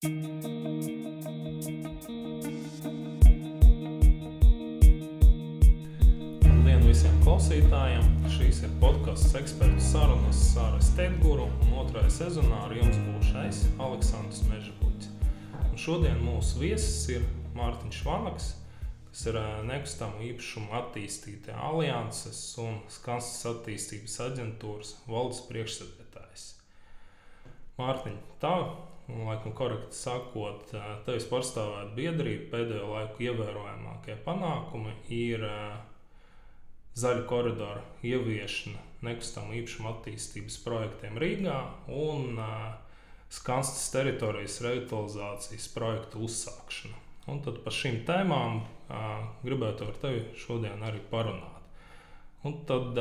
Labdien visiem klausītājiem! Šīs ir podkāsts ekspertu sarunas Sāra Steiguru, un otrajā sezonā ar jums būšu es, Aleksandrs Mežabuļs. Un šodien mūsu viesis ir Mārtiņš Vanaks, kas ir eh, nekustamo īpašumu attīstītāja alianses un skanstas attīstības aģentūras valdes priekšsēdētājs. Mārtiņ, tā, un laikam korekti sakot, tevis pārstāvēt biedrību pēdējo laiku ievērojamākie panākumi ir zaļu koridoru ieviešana nekustamo īpašumu attīstības projektiem Rīgā un skanstas teritorijas revitalizācijas projektu uzsākšana. Un tad par šīm tēmām gribētu ar tevi šodien arī parunāt. Un tad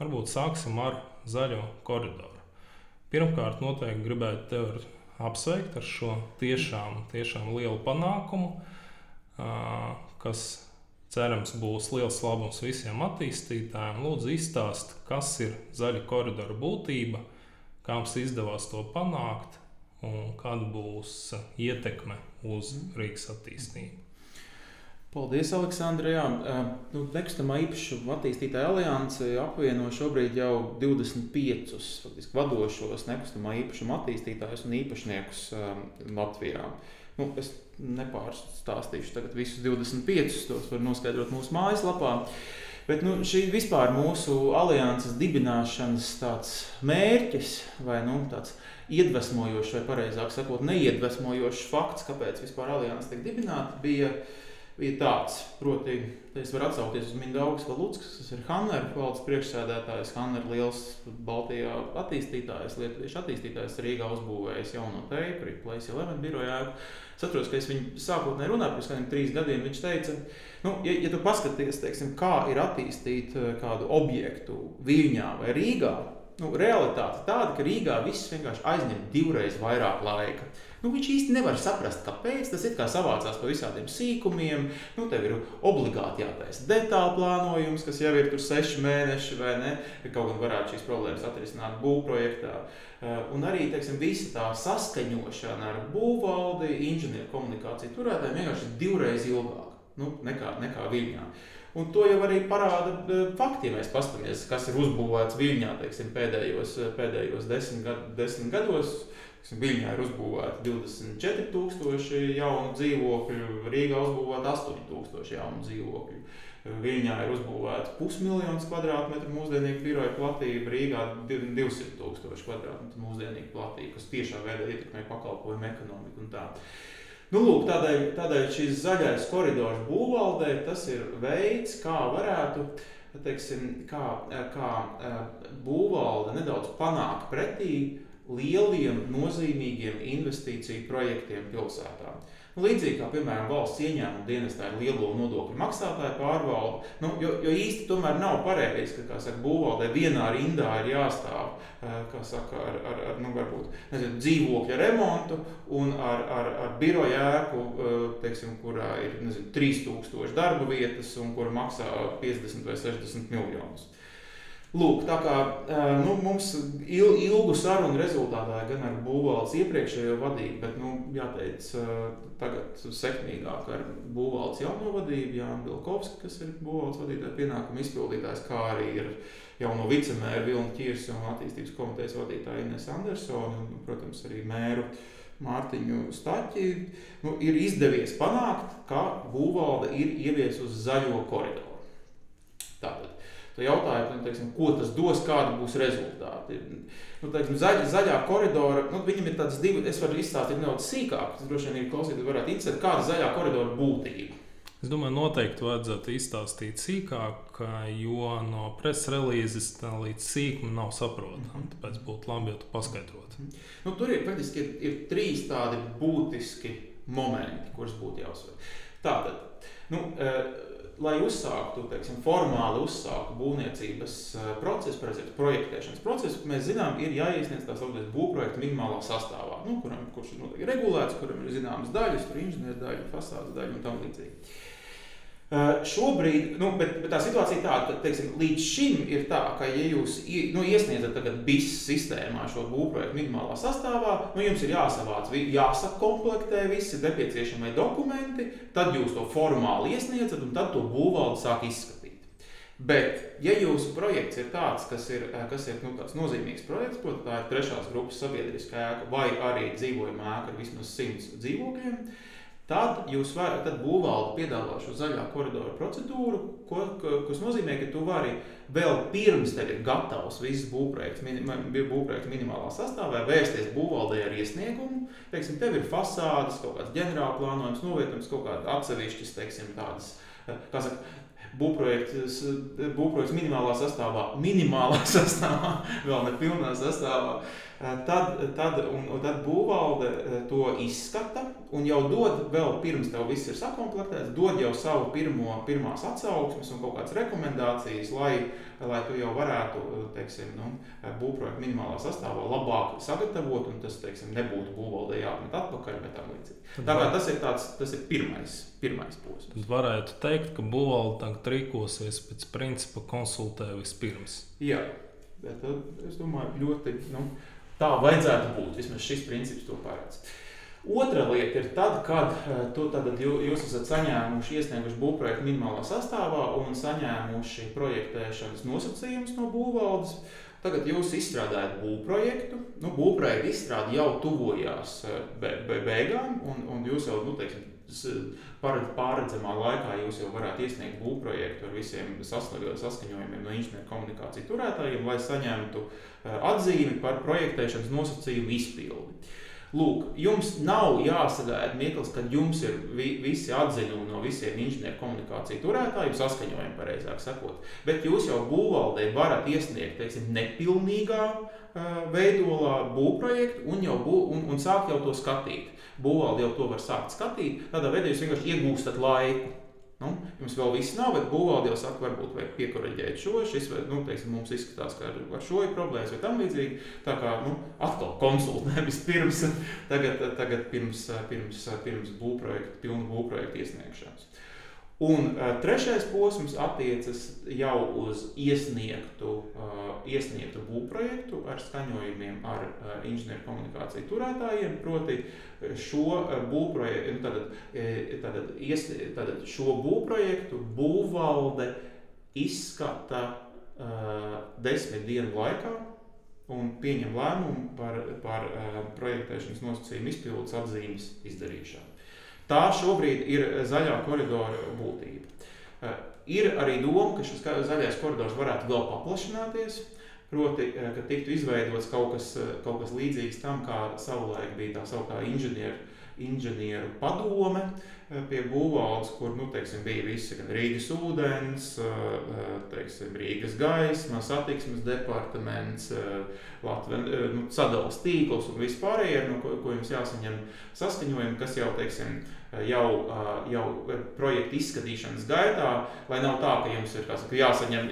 varbūt sāksim ar zaļo koridoru. Pirmkārt, noteikti gribētu tevi apsveikt ar šo tiešām, tiešām lielu panākumu, kas cerams būs liels labums visiem attīstītājiem. Lūdzu, izstāst, kas ir zaļa koridora būtība, kā mums izdevās to panākt un kāda būs ietekme uz Rīgas attīstību. Paldies, Aleksandra. Jā, nu, nekustamā īpašuma attīstītāja alianse apvieno šobrīd jau 25 faktiski, vadošos nekustamā īpašuma attīstītājus un īpašniekus um, Latvijā. Nu, es nepārstāstīšu tagad visus 25, tos var noskaidrot mūsu mājaslapā. Bet nu, šī vispār mūsu alianses dibināšanas mērķis vai nu, tāds iedvesmojošs, vai precīzāk sakot, neiedvesmojošs fakts, kāpēc vispār alianses tiek dibināta, bija bija tāds, proti, es varu atsaukties uz Mindaugas Valutskas, kas ir Hanner valdes priekšsēdētājs, Hanner liels Baltijā attīstītājs, lietuviešu attīstītājs, Rīgā uzbūvējis jauno teipu, arī Place 11 birojā. Es atceros, ka es viņu sākotnēji runāju pirms kādiem trīs gadiem. Viņš teica, nu, ja, ja tu paskaties, teiksim, kā ir attīstīt eh, kādu objektu Viļņā vai Rīgā, nu, realitāte tāda, ka Rīgā viss vienkārši aizņem divreiz vairāk laika. Nu, viņš īsti nevar saprast, kāpēc tas ir kā savācās pa visādiem sīkumiem. Nu, tev ir obligāti jātaisa detāļu plānojums, kas jau ir tur seši mēneši, vai ne? Kaut gan varētu šīs problēmas atrisināt būvprojektā. Eh, un arī teiksim, visa tā saskaņošana ar būvvaldi, inženieru komunikāciju turētājiem vienkārši ir divreiz ilgāka nu, nekā, nekā Viņā. Un to jau arī parāda eh, fakti, ja mēs paskatāmies, kas ir uzbūvēts Viņā teiksim, pēdējos, pēdējos desmit, gad, desmit gados. Viņā ir uzbūvēta 24,000 jaunu dzīvokļu, Rīgā uzbūvēta 8,000 jaunu dzīvokļu. Viņā ir uzbūvēta pusmiljons kvadrātmetru mūsdienīgu biroju platība, Rīgā 200 tūkstoši kvadrātmetru mūsdienīgu platība, kas tiešā veidā ietekmē pakalpojumu ekonomiku un tā. Nu, lūk, tādēļ, tādēļ šis zaļais koridors būvvaldē tas ir veids, kā varētu teiksim, kā, kā būvvalde nedaudz panākt pretī lieliem, nozīmīgiem investīciju projektiem pilsētā. Nu, līdzīgi kā, piemēram, valsts ieņēmuma dienestā ir lielo nodokļu maksātāju pārvalde, nu, jo, jo īsti tomēr nav pareizi, ka, saka, būvvaldē vienā rindā ir jāstāv, kā saka, ar, ar, ar nu, varbūt, nezinu, dzīvokļa remontu un ar, ar, ar biroja ēku, teiksim, kurā ir, nezinu, 3000 darba vietas un kura maksā 50 vai 60 miljonus. Lūk, tā kā nu, mums il, ilgu sarunu rezultātā gan ar būvvaldes iepriekšējo vadību, bet, nu, jāteic, tagad sekmīgāk ar būvvaldes jauno vadību, Jānis Bilkovskis, kas ir būvvaldes vadītāja pienākuma izpildītājs, kā arī ir jauno vicemēru Vilnu Ķirsi un attīstības komitejas vadītāja Ines Andersona un, protams, arī mēru. Mārtiņu Staķi nu, ir izdevies panākt, ka būvvalde ir ieviesusi zaļo koridoru. Tātad Tu jautāji, nu, teiksim, ko tas dos, kādi būs rezultāti. Nu, teiksim, zaļa, zaļā koridora, nu, viņam ir tādas divas, es varu izstāstīt nedaudz sīkāk, tas droši vien ir klausītāji varētu interesēt, kāda zaļā koridora būtība. Es domāju, noteikti vajadzētu izstāstīt sīkāk, jo no preses relīzes līdz sīkumam nav saprotama. Mhm. Tāpēc būtu labi, ja tu paskaidrotu. Nu, tur ir praktiski ir, ir trīs tādi būtiski momenti, kurus būtu jāuzsver. Tātad, nu, lai uzsāktu, teiksim, formāli uzsāktu būvniecības eh, procesu, precīzi projektēšanas procesu, mēs zinām, ir jāiesniedz tā saucamais būvprojekta minimālā sastāvā, nu, kuram, kurš ir regulēts, kuram ir zināmas daļas, tur inženieru daļa, fasādes daļa un tam līdzīgi. Uh, šobrīd, nu, bet, bet tā situācija ir tāda, ka teiksim, līdz šim ir tā, ka, ja jūs nu, iesniedzat BIS sistēmā šo būvprojektu minimālā sastāvā, nu, jums ir jāsavāc, jāsakomplektē visi nepieciešamie dokumenti, tad jūs to formāli iesniedzat un tad to būvvalde sāk izskatīt. Bet, ja jūsu projekts ir tāds, kas ir, kas ir nu, nozīmīgs projekts, protams, tā ir trešās grupas sabiedriskā ēka vai arī dzīvojama ēka ar vismaz simts dzīvokļiem, Tad jūs varat, tad būvvalde piedāvā šo zaļā koridora procedūru, ko, kas nozīmē, ka tu vari vēl pirms tev ir gatavs viss būvprojekts, minim, būvprojekts minimālā sastāvā, vērsties būvvaldē ar iesniegumu. Teiksim, tev ir fasādes, kaut kāds ģenerāla plānojums, novietojums, kaut kāda atsevišķas, teiksim, tādas, kā saka, būvprojekts, būvprojekts minimālā sastāvā, minimālā sastāvā, vēl ne pilnā sastāvā. Tad, tad, un, un tad būvvalde to izskata un jau dod, vēl pirms tev viss ir sakomplektēts, dod jau savu pirmo, pirmās atsauksmes un kaut kādas rekomendācijas, lai, lai tu jau varētu teiksim, nu, būvprojektu minimālā sastāvā labāk sagatavot un tas teiksim, nebūtu būvvaldē jāatmet atpakaļ. Tā kā tas ir, tāds, tas ir pirmais, pirmais posms. Tad varētu teikt, ka būvvalde tagad rīkosies pēc principa konsultē vispirms. Jā, bet es domāju, ļoti. Nu, Tā vajadzētu būt. Vismaz šis princips to paredz. Otra lieta ir tad, kad eh, tu, tad, jūs esat saņēmuši, iesnieguši būvprojektu minimālā sastāvā un saņēmuši projektēšanas nosacījumus no būvvaldes. Tagad jūs izstrādājat būvprojektu. Nu, būvprojekta izstrāde jau tuvojās eh, be, be, beigām, un, un jūs jau nu, teiksim, pārredzamā laikā jūs jau varētu iesniegt būvprojektu ar visiem saskaņojumiem no inženieru komunikāciju turētājiem, lai saņemtu eh, atzīmi par projektēšanas nosacījumu izpildi. Lūk, jums nav jāsagaida mirklis, kad jums ir vi, visi atzinumi no visiem inženieru komunikāciju turētājiem, saskaņojumi, pareizāk sakot. Bet jūs jau būvvaldē varat iesniegt teiksim, nepilnīgā uh, veidolā būvprojektu un, bū, un, un sākt jau to skatīt būvvalde jau to var sākt skatīt. Tādā veidā jūs vienkārši iegūstat laiku. Nu, jums vēl viss nav, bet būvvalde jau saka, varbūt vajag piekoriģēt šo, šis, vai, nu, teiksim, mums izskatās, ka ar, ar šo ir problēmas vai tam līdzīgi. Tā kā, nu, atkal konsultē vispirms, tagad, tagad pirms, pirms, pirms būvprojekta, pilnu būvprojektu iesniegšanas. Un uh, trešais posms attiecas jau uz iesniegtu, uh, iesniegtu būvprojektu ar skaņojumiem ar uh, inženieru komunikāciju turētājiem. Proti, šo būvprojektu, tātad, tātad, ies, tātad šo būvprojektu būvvalde izskata uh, desmit dienu laikā un pieņem lēmumu par, par uh, projektēšanas nosacījumu izpildes atzīmes izdarīšanu. Tā šobrīd ir zaļā koridora būtība. Eh, ir arī doma, ka šis zaļais koridors varētu vēl paplašināties. Proti, eh, ka tiktu izveidots kaut kas, eh, kaut kas līdzīgs tam, kā savulaik bija tā sauktā inženieru, inženieru padome pie būvvaldes, kur nu, teiksim, bija visi gan Rīgas ūdens, teiksim, Rīgas gaisma, satiksmes departaments, Latvijas nu, sadalījums tīkls un vispārējie, no ko, ko jums jāsaņem saskaņojumi, kas jau teiksim, jau, jau projekta izskatīšanas gaitā, lai nav tā, ka jums ir saka, jāsaņem,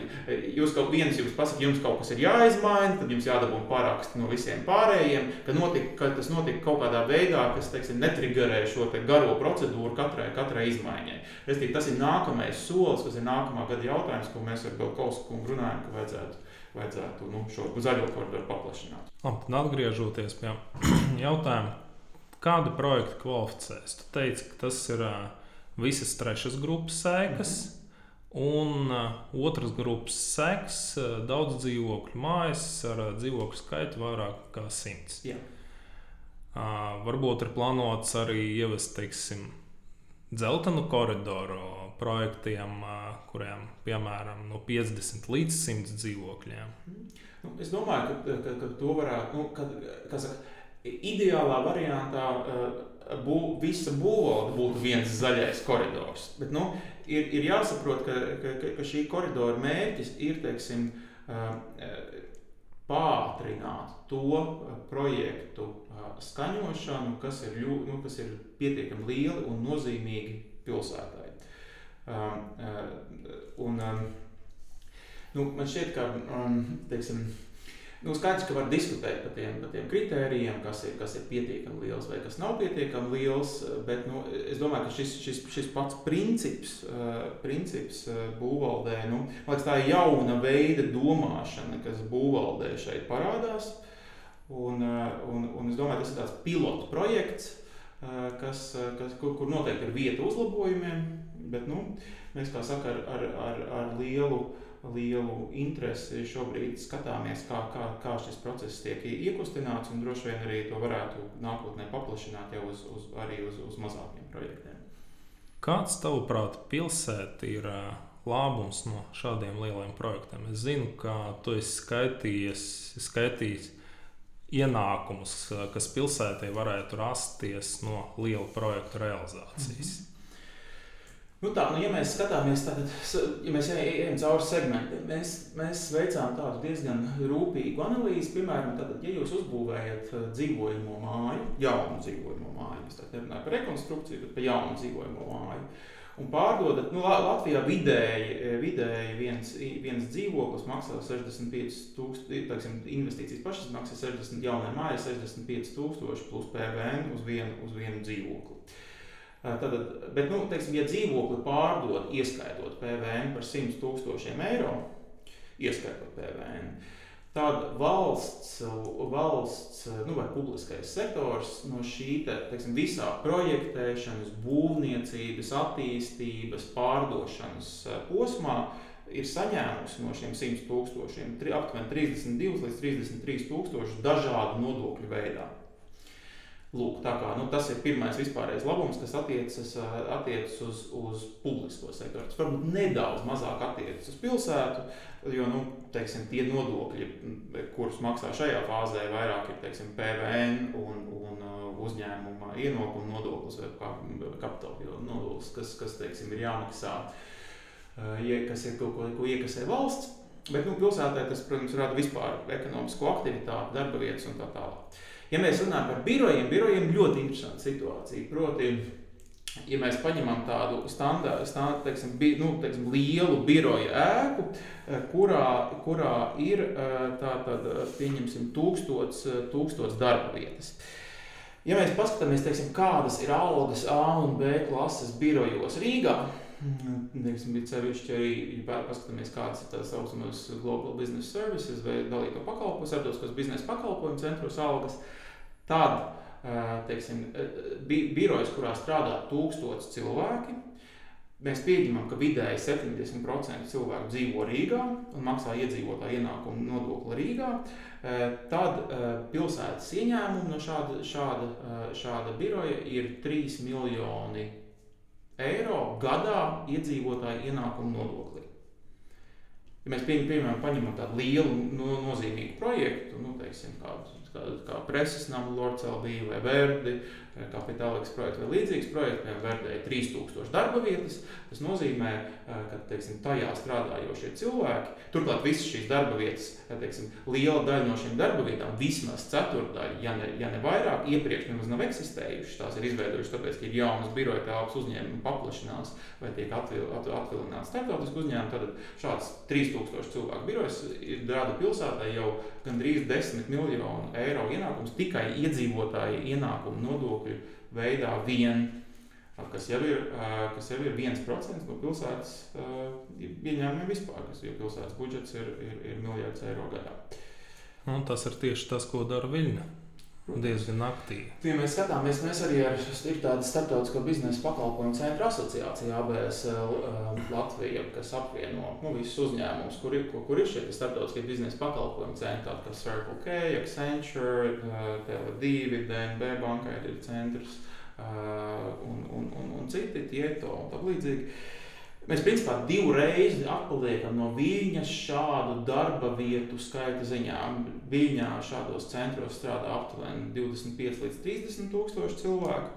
jūs kaut viens jums pasaka, jums kaut kas ir jāizmaina, tad jums jādabūna paraksti no visiem pārējiem, ka, notika, ka tas notika kaut kādā veidā, kas, teiksim, netrigerē šo te garo procedūru katrai, katrai izmaiņai. Restīvi, tas ir nākamais solis, kas ir nākamā gada jautājums, ko mēs ar Belkausku runājam, ka vajadzētu vajadzētu nu, šo zaļo koridoru paplašināt. Labi, atgriežoties pie jautājuma, Kādu projektu kvalificēs? Tu teici, ka tas ir uh, visas trešās grupas sēkas. Mm -hmm. Un uh, otras grupas seks, uh, daudz dzīvokļu mājas ar uh, dzīvokļu skaitu vairāk kā simts. Jā. Uh, varbūt ir plānots arī ievest, teiksim, dzeltenu koridoru projektiem, uh, kuriem piemēram no 50 līdz 100 dzīvokļiem. Mm. Nu, es domāju, ka, ka, ka to varētu, nu, kad, kas saka, ideālā variantā eh, bū, visa būvvalde būtu viens zaļais koridors. Bet, nu, ir, ir jāsaprot, ka, ka, ka šī koridora mērķis ir teiksim, eh, pātrināt to eh, projektu skaņošanu, kas ir, ļu, nu, kas ir pietiekami lieli un nozīmīgi pilsētai. Un, nu, man šķiet, ka teiksim, Nu, skaidrs, ka var diskutēt par tiem, par tiem kritērijiem, kas ir, kas ir pietiekami liels vai kas nav pietiekami liels. Bet nu, es domāju, ka šis, šis, šis pats princips, uh, princips uh, būvvaldē, nu, liekas, tā ir jauna veida domāšana, kas būvvaldē šeit parādās. Un, uh, un, un es domāju, tas ir tāds pilotu projekts, kas, kas, kur, kur noteikti ir vieta uzlabojumiem. Bet nu, mēs, kā saka, ar, ar, ar, ar lielu lielu interesi šobrīd skatāmies, kā, kā, kā šis process tiek iekustināts, un droši vien arī to varētu nākotnē paplašināt jau uz, uz, arī uz, uz mazākiem projektiem. Kāds, tavuprāt, pilsēta ir labums no šādiem lieliem projektiem? Es zinu, ka tu esi skaitījies, skaitījis ienākumus, kas pilsētai varētu rasties no liela projekta realizācijas. Mm -hmm. Nu tā, nu, ja mēs skatāmies, tad, ja mēs ejam cauri segmentiem, mēs, mēs veicām tādu diezgan rūpīgu analīzi. Piemēram, tad, ja jūs uzbūvējat uh, dzīvojamo māju, jaunu dzīvojamo māju, es nerunāju par rekonstrukciju, bet par jaunu dzīvojamo māju, un pārdodat, nu, Latvijā vidēji, vidēji viens, viens dzīvoklis maksā 65,000, investīcijas pašas maksā 60, jaunai mājai 65,000 plus PVN uz vienu, uz vienu dzīvokli. Tad, bet, nu, teiksim, ja dzīvokli pārdod, ieskaitot PVN par 100 tūkstošiem eiro, ieskaitot PVN, tad valsts, valsts nu, vai publiskais sektors no šī te, teiksim, visā projektēšanas, būvniecības, attīstības, pārdošanas posmā ir saņēmusi no šiem 100 tūkstošiem aptuveni 32 līdz 33 tūkstoši dažādu nodokļu veidā. Lūk, kā, nu, tas ir pirmais vispārējais labums, kas attiecas, attiecas uz, uz publisko sektoru. Tas varbūt nedaudz mazāk attiecas uz pilsētu, jo nu, teiksim, tie nodokļi, kurus maksā šajā fāzē, vairāk ir teiksim, PVN un, un uzņēmuma ienākuma nodoklis vai kapitāla nodoklis, kas, kas teiksim, ir jāmaksā, kas ir kaut ko, ko iekasē valsts. Bet nu, pilsētā tas, protams, rada vispār ekonomisko aktivitāti, darba vietas un tā tālāk. Ja mēs runājam par birojiem, birojiem ļoti interesanta situācija. Proti, ja mēs paņemam tādu standārtu, stand, teiksim, bi, nu, teiksim, lielu biroja ēku, eh, kurā, kurā ir eh, tātad, pieņemsim, tūkstots, tūkstots darba vietas. Ja mēs paskatāmies, teiksim, kādas ir algas A un B klases birojos Rīgā, Teiksim, ir sevišķi arī, ja paskatāmies, kādas ir tās saucamās Global Business Services vai dalīto pakalpojumu, starptautiskos biznesa pakalpojumu centros algas. Uh, Tad, teiksim, bi birojas, kurā strādā tūkstoši cilvēki, mēs pieņemam, ka vidēji 70% cilvēku dzīvo Rīgā un maksā iedzīvotāju ienākumu nodokli Rīgā. Tad pilsētas ieņēmumi no šāda, šāda, šāda biroja ir 3 miljoni eiro gadā iedzīvotāju ienākumu nodoklī. Ja mēs pieņemam, paņemam tādu lielu, no, nozīmīgu projektu, nu, teiksim, kādu kā, kā preses nama Lords LB vai Verdi, kapitālīgs projekts vai līdzīgs projekts, piemēram, Verdēja 3000 darba vietas. Tas nozīmē, ka teiksim, tajā strādājošie cilvēki, turklāt visas šīs darba vietas, teiksim, liela daļa no šīm darba vietām, vismaz ceturdaļa, ja ne, ja ne vairāk, iepriekš nemaz nav eksistējušas. Tās ir izveidojušas tāpēc, ka ir jaunas biroja telpas uzņēmumi paplašinās vai tiek atvil, at, atvilināts starptautiski uzņēmumi. Tad šāds 3000 cilvēku birojas ir rada pilsētai jau gandrīz 10 miljonu eiro ienākums tikai iedzīvotāju ienākumu nodokļu veidā vien. Kas jau ir, kas jau ir 1% no pilsētas ieņēmumiem vispār, kas, jo pilsētas budžets ir, ir, ir miljards eiro gadā. Un tas ir tieši tas, ko dara Viļņa diezgan aktīvi. Ja mēs skatāmies, mēs arī ar ir tāda starptautisko biznesa pakalpojumu centra asociācija ABS uh, Latvija, kas apvieno nu, visus uzņēmumus, kur ir, kur, kur ir šie starptautiskie biznesa pakalpojumu centri, tādi kā Circle K, Accenture, uh, Tele2, DNB bankai ir centrs un, un, un, un citi, Tieto un tā līdzīgi. Mēs principā divreiz atpaliekam no Viņas šādu darba vietu skaita ziņā. Viņā šādos centros strādā aptuveni 25 līdz 30 tūkstoši cilvēku.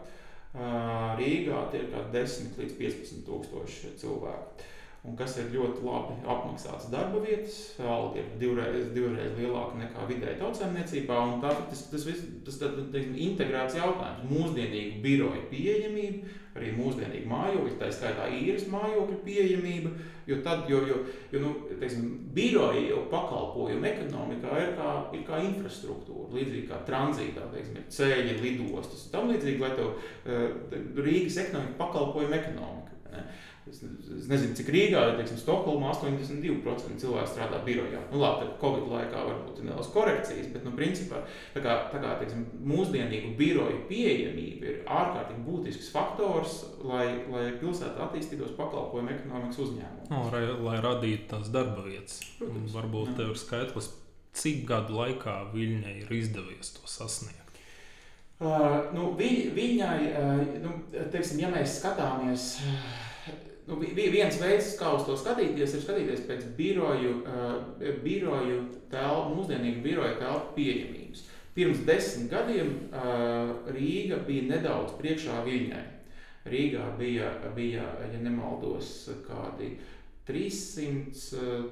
Rīgā tie ir kā 10 līdz 15 tūkstoši cilvēku. Un kas ir ļoti labi apmaksāts darba vietas. Alga ir divreiz, divreiz lielāka nekā vidēji tautsēmniecībā. Tā, tas tas, viss, tas tā, teiksim, integrēts jautājums, mūsdienīgu biroju pieejamība, arī mūsdienīga mājokļa, tā skaitā īres mājokļa pieejamība. Jo tad, jo, jo, jo nu, teiksim, biroji jau pakalpojumu ekonomikā ir kā, ir kā infrastruktūra, līdzīgi kā tranzītā, teiksim, ir ceļi, lidostas un tam līdzīgi, lai tev uh, Rīgas ekonomika pakalpojumu ekonomika. Ne? Es, es nezinu, cik Rīgā, teiksim, Stokholmā 82% cilvēku strādā birojā. Nu, labi, tad Covid laikā varbūt ir nedaudz korekcijas, bet, nu, principā, tā kā, tā kā teiksim, mūsdienīgu biroju pieejamība ir ārkārtīgi būtisks faktors, lai, lai pilsētā attīstītos pakalpojumu ekonomikas uzņēmumu. No, lai, lai radītu tās darba vietas. Protams, varbūt jā. tev ir skaitlis, cik gadu laikā Viļņai ir izdevies to sasniegt. Uh, nu, viņ, viņai, uh, nu, teiksim, ja mēs skatāmies. Uh, nu, viens veids, kā uz to skatīties, ir skatīties pēc biroju, uh, biroju telpu, mūsdienīgu biroju telpu pieejamības. Pirms desmit gadiem uh, Rīga bija nedaudz priekšā Viļņai. Rīgā bija, bija, ja nemaldos, kādi 300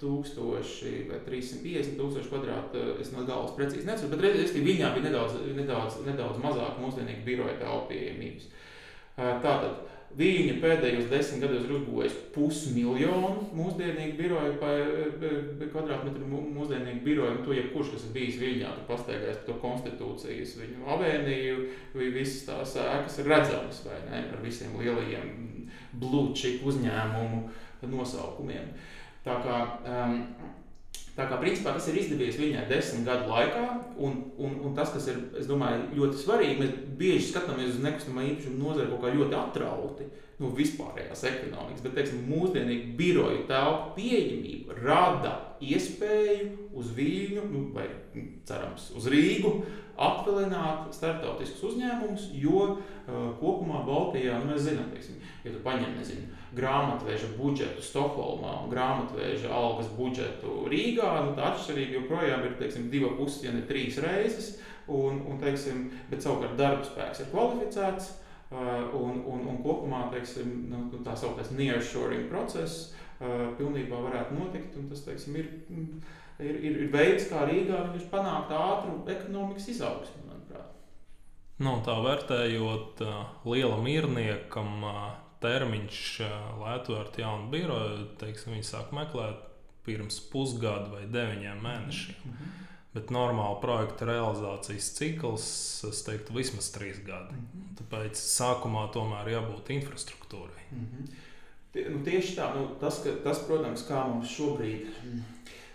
tūkstoši vai 350 tūkstoši kvadrāti. Es no galvas precīzi nezinu, bet reizē Viļņā bija nedaudz, nedaudz, nedaudz mazāk mūsdienīgu biroju telpu pieejamības. Uh, tātad Viņa pēdējos desmit gados ir uzbūvējusi pusmiljonu mūsdienīgu biroju, kvadrātmetru mūsdienīgu biroju. Nu, to jebkurš, kas ir bijis Viņā, tur pastaigājis par to konstitūcijas, viņu avēniju, visas tās ēkas ir redzamas, vai ne, ar visiem lielajiem chip uzņēmumu nosaukumiem. Tā kā um, Tā kā principā tas ir izdevies viņai desmit gadu laikā, un, un, un tas, kas ir domāju, ļoti svarīgi, mēs bieži skatāmies uz nekustamā īpašuma nozari kaut kā ļoti atrauti no nu, vispārējās ekonomikas, bet teiksim, mūsdienīgi biroju telpu pieejamība rada iespēju uz Viļņu, nu, vai cerams, uz Rīgu atvalināt starptautiskus uzņēmumus, jo uh, kopumā Baltijā, nu, mēs zinām, teiksim, ja tu paņem, nezinu, grāmatveža budžetu Stokholmā un grāmatveža algas budžetu Rīgā, nu, tā atšķirība joprojām ir teiksim, divas puses, ja ne trīs reizes. Un, un, teiksim, bet savukārt darba spēks ir kvalificēts. Uh, un, un, un kopumā teiksim, nu, nu tā saucamais nearshoring process uh, pilnībā varētu notikt. Tas teiksim, ir, ir, ir, ir veids, kā Rīgā panākt ātru ekonomikas izaugsmu. Nu, tā vērtējot, uh, lielam mierniekam termiņš, lai atvērtu jaunu biroju, teiksim, viņi sāk meklēt pirms pusgada vai deviņiem mēnešiem. Mm -hmm. Bet normāli projekta realizācijas cikls, es teiktu, vismaz trīs gadi. Mm -hmm. Tāpēc sākumā tomēr jābūt infrastruktūrai. Mm -hmm. Nu, tieši tā, nu, tas, ka, tas, protams, kā mums šobrīd,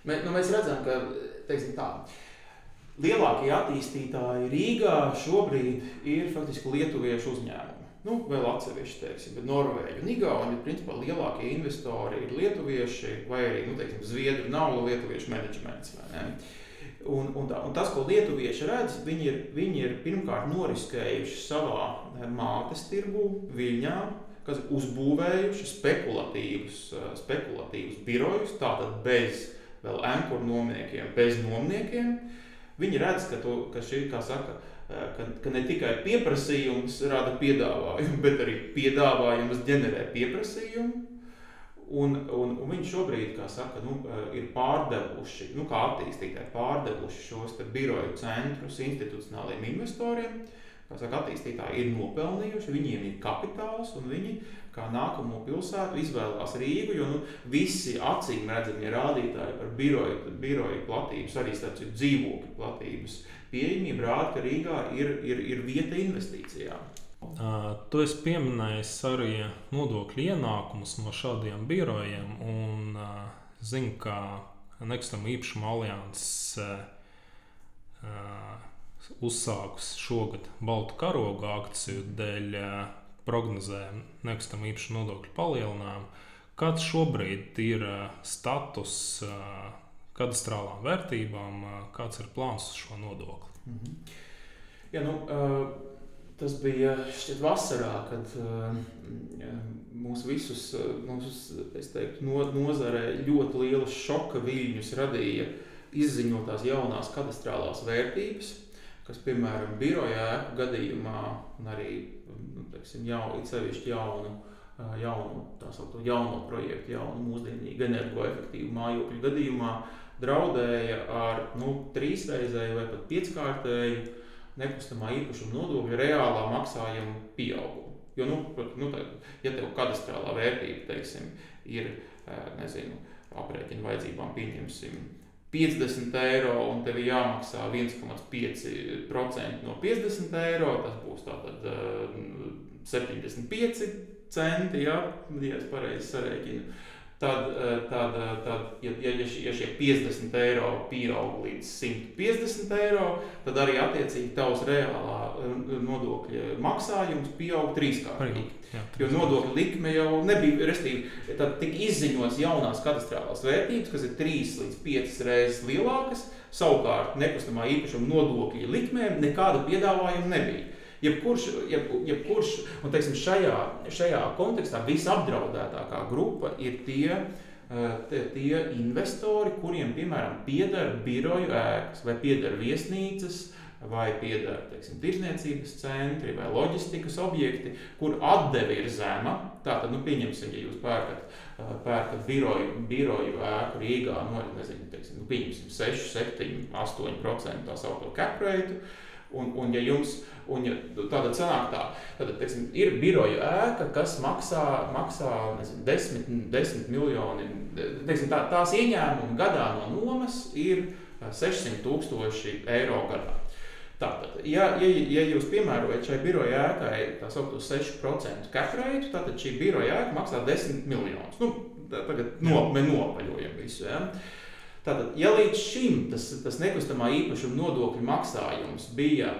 mē, nu, mēs redzam, ka teiksim, tā, lielākie attīstītāji Rīgā šobrīd ir faktiski lietuviešu uzņēmumi. Nu, vēl atsevišķi, teiksim, bet Norvēģija un Igaunija, principā lielākie investori ir lietuvieši vai arī, nu, teiksim, Zviedru nav lietuviešu menedžments. Un, un, tā, un tas, ko lietuvieši redz, viņi ir, viņi ir pirmkārt noriskējuši savā eh, mātes tirgu, Viļņā, kas ir uzbūvējuši spekulatīvus, eh, spekulatīvus birojus, tātad bez vēl ankuru nomniekiem, bez nomniekiem. Viņi redz, ka, to, ka šī, kā saka, ka, ka ne tikai pieprasījums rada piedāvājumu, bet arī piedāvājums ģenerē pieprasījumu. Un, un, un viņi šobrīd, saka, nu, ir pārdevuši, nu, kā attīstītāji, pārdevuši šos biroju centrus institucionāliem investoriem. Saka, attīstītāji ir nopelnījuši, viņiem ir kapitāls un viņi kā nākamo pilsētu izvēlās Rīgu, jo nu, visi acīm redzamie rādītāji par biroju, biroju platības, arī dzīvokļu platības pieejamība rāda, ka Rīgā ir, ir, ir vieta investīcijām. Tu esi pieminējis arī nodokļu ienākumus no šādiem birojiem. Un, zinu, ka Nekustamā īpašuma alianses uzsākus šogad Baltu karogu akciju dēļ prognozējam nekustamā īpašuma nodokļu palielinājumu. Kāds šobrīd ir status kadastrālām vērtībām, kāds ir plāns šo nodokli? -hmm. ja, nu, uh, tas bija šķiet vasarā, kad uh, mūs visus, mūsu, teiktu, no, nozarē ļoti lielu šoka viļņus radīja izziņotās jaunās kadastrālās vērtības, kas, piemēram, biroja ēku gadījumā un arī nu, teiksim, jau, sevišķi jaunu jaunu, tā saucamo jauno projektu, jaunu mūsdienīgu energoefektīvu mājokļu gadījumā draudēja ar nu, trīsreizēju vai pat pieckārtēju nekustamā īpašuma nodokļa reālā maksājuma pieaugumu. Jo, nu, nu, tā, ja tev kadastrālā vērtība teiksim, ir nezinu, aprēķinu vajadzībām, pieņemsim 50 eiro, un tev jāmaksā 1,5% no 50 eiro, tas būs tātad 75 centi, ja, ja es pareizi sarēķinu. Tad, eh, tad, eh, tad ja, ja, ja šie 50 eiro pieaug līdz 150 eiro, tad arī attiecīgi tavs reālā eh, nodokļa maksājums pieaug trīskārtīgi. Jo nodokļa likme jau nebija, respektīvi, tad tika izziņots jaunās katastrālās vērtības, kas ir 3 līdz 5 reizes lielākas. Savukārt nekustamā īpašuma nodokļa likmēm nekāda piedāvājuma nebija. Jebkurš, jeb, jebkurš un teiksim, šajā, šajā kontekstā visapdraudētākā grupa ir tie, eh, tie, tie investori, kuriem piemēram pieder biroju ēkas vai pieder viesnīcas. Vai pieder teiksim, tirzniecības centri vai loģistikas objekti, kur atdeve ir zema. Tātad, nu, pieņemsim, ja jūs pērkat, eh, pērkat biroju, biroju ēku Rīgā, no, nu, nezinu, teiksim, nu, pieņemsim 6, 7, 8% tā saucamo cap rate. Un, un ja jums Un, ja tāda sanāk tā, tad teiksim, ir biroja ēka, kas maksā, maksā nezinu, 10, 10 miljoni. Teiksim, tā, tās ieņēmumi gadā no nomas ir 600 tūkstoši eiro gadā. Tātad, ja, ja, ja jūs piemērojat šai biroja ēkai tā saucamo 6% kaprētu, tad šī biroja ēka maksā 10 miljonus. Nu, tagad no, nopaļojam visu. Ja? Tātad, ja līdz šim tas, tas nekustamā īpašuma nodokļu maksājums bija,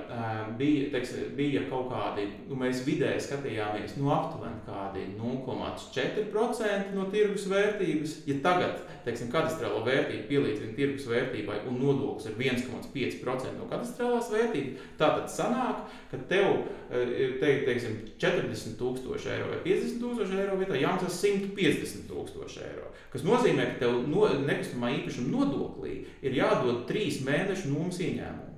bija, teiksim, bija kaut kādi, nu, mēs vidēji skatījāmies no nu, aptuveni kādi 0,4% no tirgus vērtības, ja tagad, teiksim, katastrālo vērtību pielīdzina tirgus vērtībai un nodoklis ir 1,5% no katastrālās vērtības, tātad sanāk, ka tev, te, teiksim, 40 tūkstoši eiro vai 50 tūkstoši eiro vietā jāmaksā 150 tūkstoši eiro, kas nozīmē, ka tev no, nekustamā īpašuma nodoklī ir jādod trīs mēnešu nomas ieņēmumu.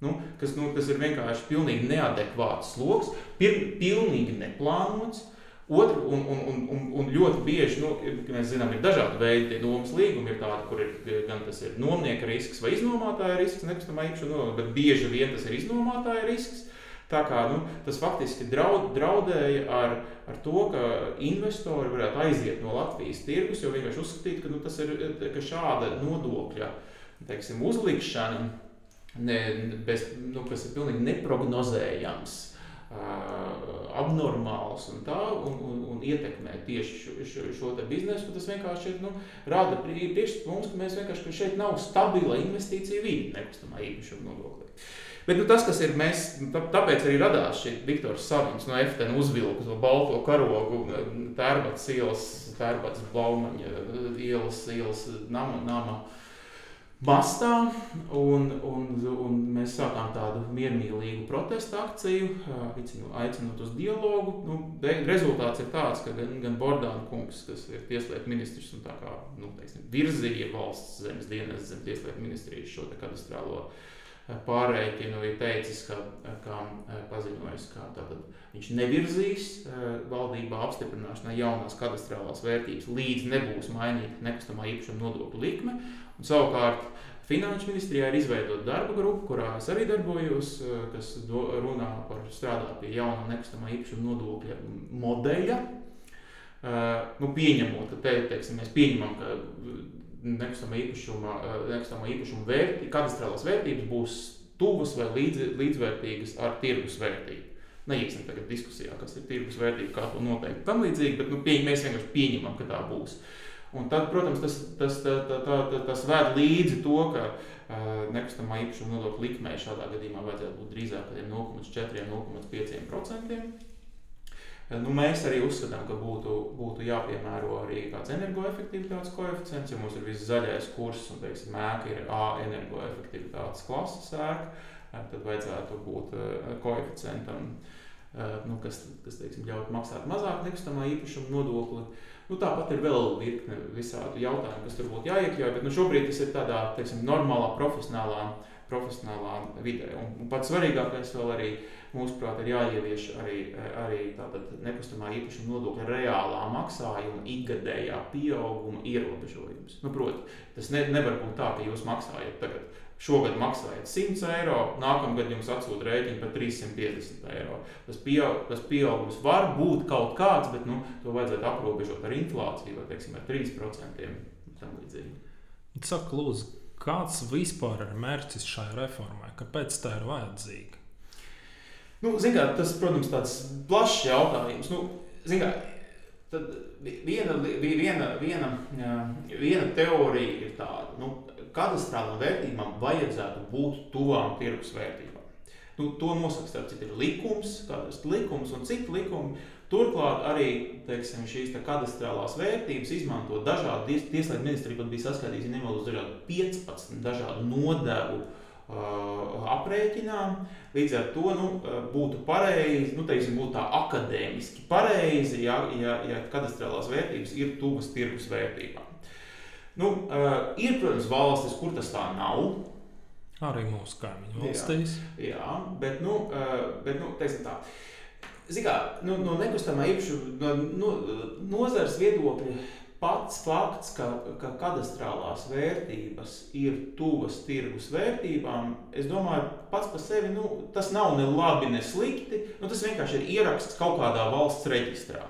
Nu, kas, nu, kas ir vienkārši pilnīgi neadekvāts sloks, pir, pilnīgi neplānots. Otru, un, un, un, un, un ļoti bieži, nu, mēs zinām, ir dažādi veidi nomas līgumi. Ir tādi, kur ir gan tas ir nomnieka risks vai iznomātāja risks, nekustamā īpašuma, bet bieži vien tas ir iznomātāja risks. Tā kā, nu, tas faktiski draud, draudēja ar, ar to, ka investori varētu aiziet no Latvijas tirgus, jo vienkārši uzskatīt, ka, nu, ir, ka šāda nodokļa teiksim, uzlikšana, ne, bez, nu, kas ir pilnīgi neprognozējams, abnormāls un tā, un, un, un ietekmē tieši šo, šo, šo biznesu, tas vienkārši ir, nu, rāda priekšstats mums, ka mēs vienkārši, ka šeit nav stabila investīcija vide nekustamā īpašuma nodoklī. Bet nu, tas, kas ir mēs, tāpēc arī radās šī Viktors Savins no FTN uzvilku to balto karogu, tērbats ielas, tērbats blaumaņa, ielas, ielas nama, nama mastā, un, un, un mēs sākām tādu miermīlīgu protestu akciju, aicinu, aicinot uz dialogu. Nu, rezultāts ir tāds, ka gan, gan Bordāna kungs, kas ir tieslietu ministrs un kā, nu, teiksim, virzīja valsts zemes dienas zem tieslietu ministrijas šo te kadastrālo uh, pārreikinu ir teicis, ka, ka paziņojis, ka tātad, viņš nevirzīs valdībā apstiprināšanai jaunās kadastrālās vērtības, līdz nebūs mainīta nekustamā īpašuma nodokļu likme. Un, savukārt Finanšu ministrijā ir izveidota darba grupa, kurā es arī darbojos, kas do, runā par strādāt pie jaunā nekustamā īpašuma nodokļa modeļa. Nu, pieņemot, ka te, teiksim, mēs pieņemam, ka nekustamā īpašuma, eh, nekustamā īpašuma vērtī, kadastrālās vērtības būs tuvas vai līdz, līdzvērtīgas ar tirgus vērtību. Neiesim tagad diskusijā, kas ir tirgus vērtība, kā to noteikt. Tam līdzīgi, bet nu, pie, mēs vienkārši pieņemam, ka tā būs. Un tad, protams, tas, tas, tā, tā, tā, tas ved līdzi to, ka uh, nekustamā īpašuma nodokļa likmē šādā gadījumā vajadzētu būt drīzāk 0,4-0,5%. Nu, mēs arī uzskatām, ka būtu, būtu jāpiemēro arī kāds energoefektivitātes koeficients, jo mums ir viss zaļais kurs un teiksim, ēka ir A energoefektivitātes klases ēka. Tad vajadzētu būt koeficientam, nu, kas, kas teiksim, ļaut maksāt mazāk nekustamā īpašuma nodokli. Nu, tāpat ir vēl virkne visādi jautājumu, kas tur būtu jāiekļauj, bet nu, šobrīd tas ir tādā teiksim, normālā, profesionālā profesionālā vidē. Un, un pats svarīgākais vēl arī mūsuprāt, ir jāievieš arī, arī nekustamā īpašuma nodokļa reālā maksājuma ikgadējā pieauguma ierobežojums. Nu, Protams, tas ne, nevar būt tā, ka jūs maksājat tagad. Šogad maksājat 100 eiro, nākamgad jums atsūta rēķina par 350 eiro. Tas, pieaug, tas pieaugums var būt kaut kāds, bet nu, to vajadzētu aprobežot ar inflāciju vai teiksim, ar 3% tam līdzīgi. Saka, lūdzu, kāds vispār ir mērķis šai reformai? Kāpēc tā ir vajadzīga? Nu, kā, tas, protams, ir tāds plašs jautājums. Nu, kā, tad viena, viena, viena, viena teorija ir tāda, ka nu, kadastrālām vērtībām vajadzētu būt tuvām tirgus vērtībām. Nu, to nosaka starp citu likums, likums un citi likumi. Turklāt arī teiksim, šīs kadastrālās vērtības izmanto dažādi tieslietu ministrija, pat bija saskaitījis, ja nemaldos, dažādi 15 dažādu nodevu uh, aprēķinām. Līdz ar to nu, būtu pareizi, nu, teiksim, būtu tā akadēmiski pareizi, ja, ja, ja kadastrālās vērtības ir tuvas tirgus vērtībām. Nu, uh, ir, protams, valstis, kur tas tā nav. Arī mūsu kaimiņu valstīs. Jā, jā bet, nu, bet nu, teiksim tā. Zikā, nu, no nekustamā īpašuma, no, no nozares viedokļa pats fakts, ka, ka kadastrālās vērtības ir tuvas tirgus vērtībām, es domāju, pats par sevi nu, tas nav ne labi, ne slikti. Nu, tas vienkārši ir ieraksts kaut kādā valsts reģistrā.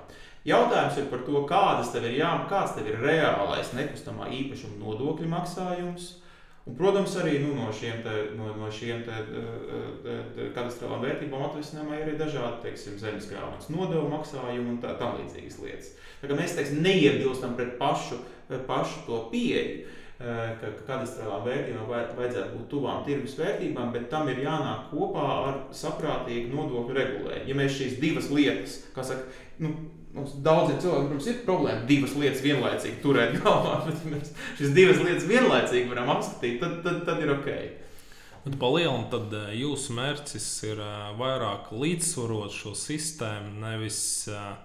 Jautājums ir par to, kādas tev ir jāmaksā, kāds tev ir reālais nekustamā īpašuma nodokļu maksājums. Un, protams, arī nu, no šiem, te, no, no šiem te, te, te katastrofālām vērtībām atvesinājumā ir dažādi teiksim, zemes grāmatas nodevu maksājumi un tā, tam līdzīgas lietas. Tā kā mēs teiksim, neiebilstam pret pašu, pašu to pieeju, eh, ka, ka katastrofālām vērtībām vajadzētu būt tuvām tirgus vērtībām, bet tam ir jānāk kopā ar saprātīgu nodokļu regulējumu. Ja mēs šīs divas lietas, kā saka, nu, Mums daudziem cilvēkiem, protams, ir problēma divas lietas vienlaicīgi turēt galvā, bet ja mēs šīs divas lietas vienlaicīgi varam apskatīt, tad, tad, tad ir ok. Bet palielināt, tad eh, jūsu mērķis ir eh, vairāk līdzsvarot šo sistēmu, nevis uh,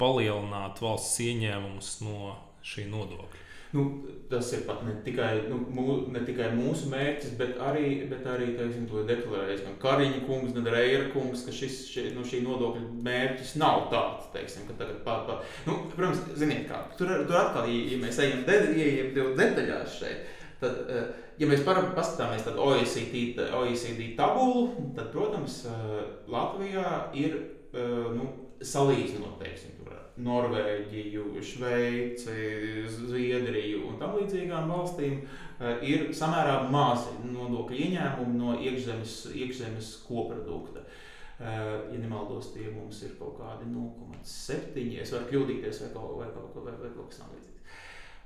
palielināt valsts ieņēmumus no šī nodokļa. Nu, tas ir pat ne tikai, nu, mū, ne tikai mūsu mērķis, bet arī, bet arī teiksim, to deklarējis gan Kariņa kungs, gan Reira kungs, ka šis, šī, nu, šī nodokļa mērķis nav tāds, teiksim, ka tagad pār, pār. Nu, protams, ziniet kā, tur, tur atkal, ja, ja mēs ejam de, ja, detaļās šeit, tad, eh, ja mēs paskatāmies tad OECD, OECD tabulu, tad, protams, eh, Latvijā ir, eh, nu, salīdzinot, teiksim, Norvēģiju, Šveici, Zviedriju un tam līdzīgām valstīm eh, ir samērā mazi nodokļu ieņēmumi no iekšzemes, iekšzemes koprodukta. Eh, ja nemaldos, tie mums ir kaut kādi 0,7. Es varu kļūdīties vai kaut, vai kaut, vai, vai kaut kas tamlīdzīgs.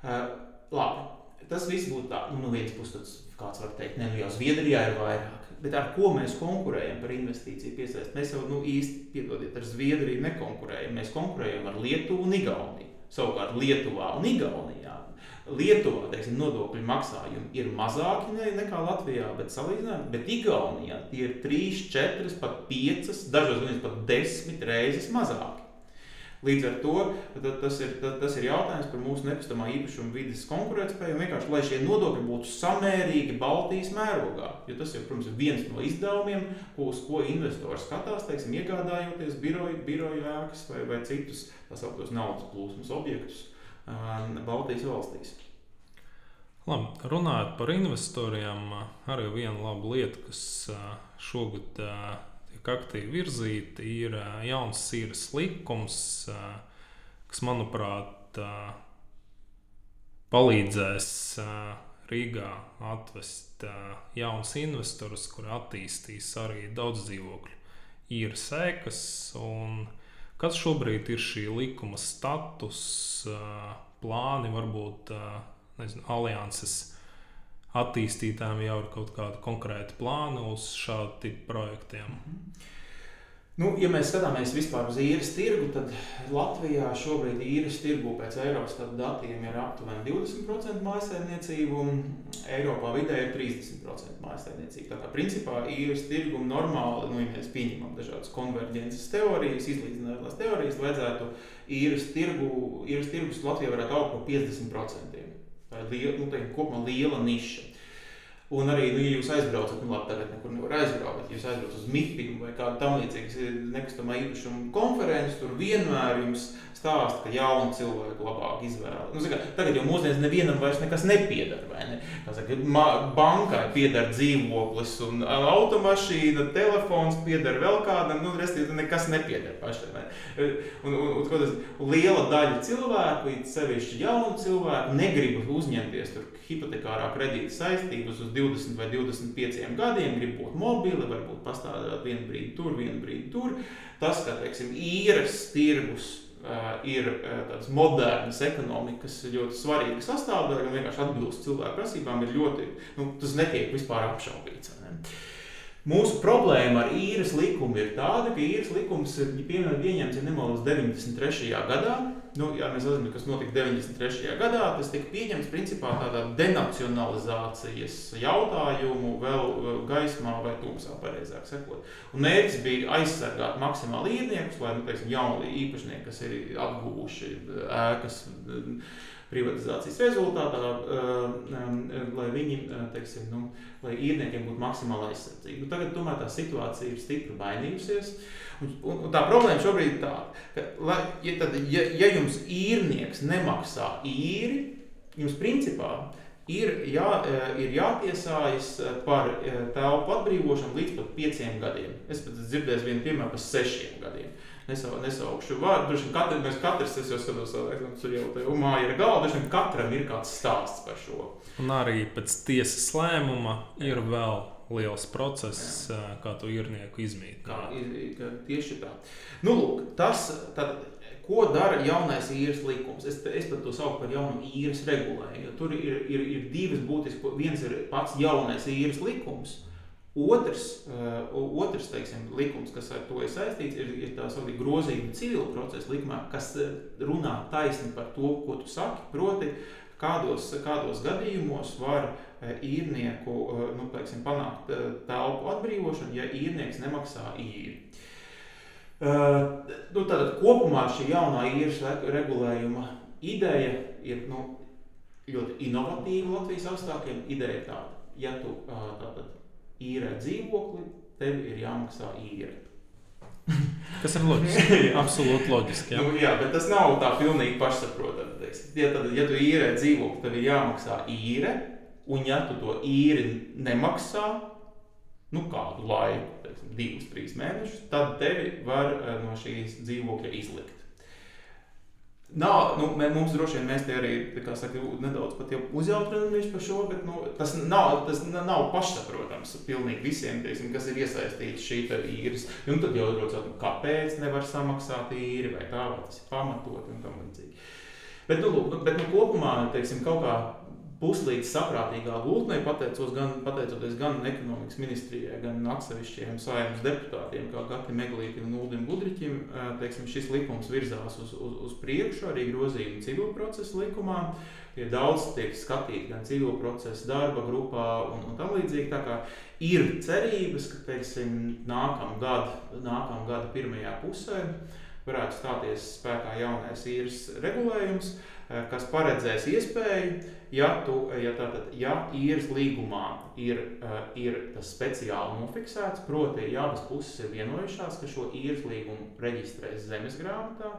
Eh, labi, tas viss būtu tā. Nu, no vienas puses, kāds var teikt, ne, nu jau Zviedrijā ir vairāk bet ar ko mēs konkurējam par investīciju piesaisti? Mēs jau nu, īsti, piedodiet, ar Zviedriju nekonkurējam. Mēs konkurējam ar Lietuvu un Igauniju. Savukārt Lietuvā un Igaunijā. Lietuvā teiksim, nodokļu maksājumi ir mazāki ne, nekā Latvijā, bet salīdzinājumā, bet Igaunijā tie ir 3, 4, pat 5, dažos gadījumos pat 10 reizes mazāki. Līdz ar to tas ir, tas ir jautājums par mūsu nekustamā īpašuma vidas konkurētspēju. Vienkārši, lai šie nodokļi būtu samērīgi Baltijas mērogā. Jo tas ir protams, viens no izdevumiem, ko, uz ko investors skatās, teiksim, iegādājoties biroju, biroju ēkas vai, vai citus tā saucamos naudas plūsmas objektus um, Baltijas valstīs. Labi, runājot par investoriem, arī viena laba lieta, kas uh, šogad uh, tiek aktīvi virzīta, ir jauns sīras likums, kas, manuprāt, palīdzēs Rīgā atvest jaunus investorus, kuri attīstīs arī daudz dzīvokļu īres ēkas. Kas šobrīd ir šī likuma status, plāni, varbūt nezinu, alianses attīstītājiem jau ir kaut kāda konkrēta plāna uz šādu tipu projektiem? -hmm. Nu, ja mēs skatāmies vispār uz īres tirgu, tad Latvijā šobrīd īres tirgu pēc Eiropas datiem ir aptuveni 20% mājsaimniecību, un Eiropā vidēji ir 30% mājsaimniecību. Tā kā principā īres tirgu normāli, nu, ja mēs pieņemam dažādas konverģences teorijas, izlīdzinātās teorijas, vajadzētu īres tirgu, īres tirgus Latvijā varētu augt par 50% liela, nu, kopumā liela niša. Un arī, nu, ja jūs aizbraucat, nu, labi, tagad nekur nevar aizbraukt, bet jūs aizbraucat uz MIPIM vai kādu tam līdzīgu nekustamā īpašuma konferenci, tur vienmēr jums stāsta, ka jauni cilvēki labāk izvēlas. Nu, zika, tagad jau mūsdienās nevienam vairs nekas nepiedara. Ne? Saka, bankai pieder dzīvoklis, un automašīna, telefons pieder vēl kādam, nu, respektīvi, nekas nepieder pašam. Ne? Un, un, un, un, un liela daļa cilvēku, sevišķi jaunu cilvēku, negrib uzņemties tur hipotekārā kredīta saistības uz 20 vai 25 gadiem, grib būt mobili, varbūt pastāvēt vienu brīdi tur, vienu brīdi tur. Tas, ka teiksim, īres tirgus ir tādas modernas ekonomikas ļoti svarīga sastāvdaļa un vienkārši atbilst cilvēku prasībām, ir ļoti, nu, tas netiek vispār apšaubīts. Ne? Mūsu problēma ar īres likumu ir tāda, ka īres likums ir pieņemts, ja nemaldos, 93. gadā. Nu, jā, mēs zinām, kas notika 93. gadā. Tas tika pieņemts principā tādā denacionalizācijas jautājumu vēl gaismā vai tumsā, pareizāk sakot. Un mērķis bija aizsargāt maksimāli īrniekus, lai nu, teiksim, jauni īpašnieki, kas ir atguvuši ēkas privatizācijas rezultātā, lai viņi, teiksim, nu, lai īrniekiem būtu maksimāla aizsardzība. Nu, tagad tomēr tā situācija ir stipri mainījusies. Un, un, un tā problēma šobrīd ir tāda, ka, lai, ja, tad, ja, ja jums īrnieks nemaksā īri, jums principā ir, jā, ir jātiesājas par telpu atbrīvošanu līdz pat pieciem gadiem. Es pat dzirdēju vienu piemēru par sešiem gadiem nesau, nesaukšu vārdu. Droši vien katrs, mēs katrs, es jau skatos, ka tur jau tā māja ir galva, droši vien katram ir kāds stāsts par šo. Un arī pēc tiesas lēmuma ir vēl liels process, Jā. kā to īrnieku izmīt. Kā, tieši tā. Nu, lūk, tas, tad, ko dara jaunais īres likums? Es, es pat to saucu par jaunu īres regulējumu. Tur ir, ir, ir divas būtiskas. Viens ir pats jaunais īres likums, Otrs, uh, otrs teiksim, likums, kas ar to ir saistīts, ir, ir tā saucamā grozījuma civila procesa likumā, kas eh, runā taisni par to, ko tu saki. Proti, kādos, kādos gadījumos var uh, īrnieku nu, teiksim, panākt telpu atbrīvošanu, ja īrnieks nemaksā īri. Uh, nu, tātad kopumā šī jaunā īres regulējuma ideja ir nu, ļoti inovatīva Latvijas apstākļiem. Ideja ir tāda, ja tu tātad īrē dzīvokli, tev ir jāmaksā īre. Tas ir loģiski. Absolūti loģiski. Jā. Nu, jā, bet tas nav tā pilnīgi pašsaprotami. Ja, tad, ja tu īrē dzīvokli, tev ir jāmaksā īre, un ja tu to īri nemaksā, nu kādu laiku, teiksim, divus, trīs mēnešus, tad tevi var eh, no šīs dzīvokļa izlikt. Nav, nu, mums droši vien mēs te arī saka, nedaudz uzjautramies par šo, bet nu, tas, nav, tas nav pašsaprotams pilnīgi visiem, teiksim, kas ir iesaistīti šī īres. Un nu, tad jau jautājums, kāpēc nevar samaksāt īri vai tā, vai tas ir pamatot un tam līdzīgi. Bet, nu, lūk, bet nu, kopumā teiksim, kaut kā puslīdz saprātīgā gultnē, pateicos gan, pateicoties gan ekonomikas ministrijai, gan atsevišķiem saimnes deputātiem, kā Gatam Meglītam un Uldim Budriķim, teiksim, šis likums virzās uz, uz, uz priekšu, arī grozījumi civil procesa likumā. Tie daudz tiek skatīti gan civil procesa darba grupā un, un tam līdzīgi. Tā kā ir cerības, ka, teiksim, nākamā gada, nākamā gada pirmajā pusē varētu stāties spēkā jaunais īres regulējums, kas paredzēs iespēju ja, tu, ja, tātad, ja īres līgumā ir, uh, ir tas speciāli nofiksēts, proti, ja abas puses ir vienojušās, ka šo īres līgumu reģistrēs zemes grāmatā,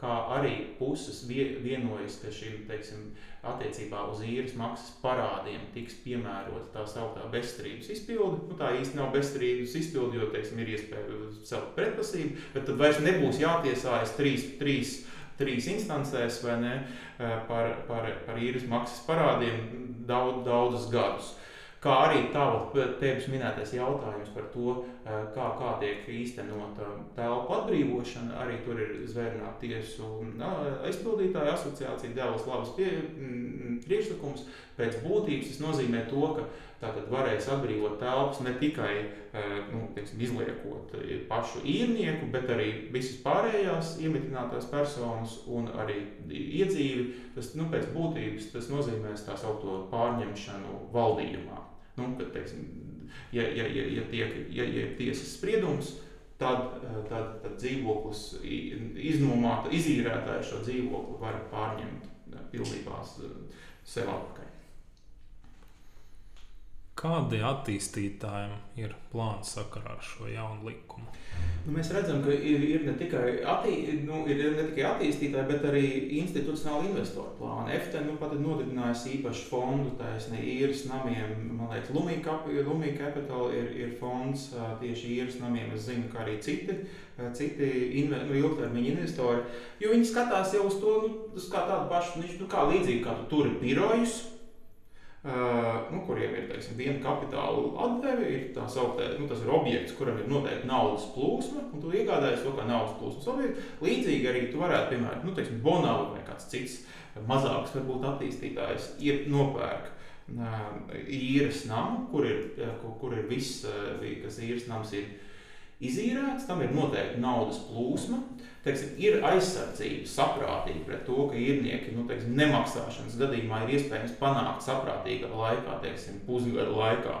kā arī puses vienojas, ka šim teiksim, attiecībā uz īres maksas parādiem tiks piemērota tā sauktā bezstrīdus izpilde. Nu, tā īsti nav bezstrīdus izpilde, jo teiksim, ir iespēja celt pretprasību, bet tad vairs nebūs jātiesājas trīs. trīs trīs instancēs ne, par, par, par īres maksas parādiem daudz, daudzus gadus. Kā arī tevis minētais jautājums par to, kā, kā tiek īstenota telpu atbrīvošana. Arī tur ir zvērnāta tiesu aizpildītāja asociācija, devusi labas pie, priekšlikums. Pēc būtības tas nozīmē to, ka Tātad varēs atbrīvot telpas ne tikai eh, nu, teiksim, izliekot eh, pašu īrnieku, bet arī visas pārējās iemitinātās personas un arī iedzīvi. Tas nu, pēc būtības tas nozīmēs tā saucamo pārņemšanu valdījumā. Nu, kad, teiksim, ja, ja, ja, ja tiek ja, ja tiesas spriedums, tad, eh, tad, tad dzīvoklis iznomāta, izīrētāja šo dzīvokli var pārņemt pilnībā sev atpakaļ. Kādi attīstītājiem ir plāni sakarā ar šo jaunu likumu? Nu, mēs redzam, ka ir, ir, ne tikai attī, nu, ir ne tikai attīstītāji, bet arī institucionāli investoru plāni. FT nu, pat ir nodibinājusi īpašu fondu taisnē īres namiem. Man liekas, Lumija Capital ir, ir fonds tieši īres namiem. Es zinu, ka arī citi, citi inve, nu, ilgtermiņa investori, jo viņi skatās jau uz to, nu, kā tādu pašu, nu, kā līdzīgi kā tu turi birojus Uh, nu, kuriem ir teiksim, viena kapitāla atdeve, ir tā sauktā, nu, tas ir objekts, kuram ir noteikti naudas plūsma, un tu iegādājies to kā naudas plūsmas objektu. Līdzīgi arī tu varētu, piemēram, nu, teiksim, Bonavu vai kāds cits mazāks, varbūt attīstītājs, ir nopērk uh, īres namu, kur ir, kur, kur ir viss, uh, kas īres nams ir izīrēts, tam ir noteikti naudas plūsma teiksim, ir aizsardzība saprātīgi pret to, ka īrnieki nu, teiksim, nemaksāšanas gadījumā ir iespējams panākt saprātīgā laikā, teiksim, pusgada laikā.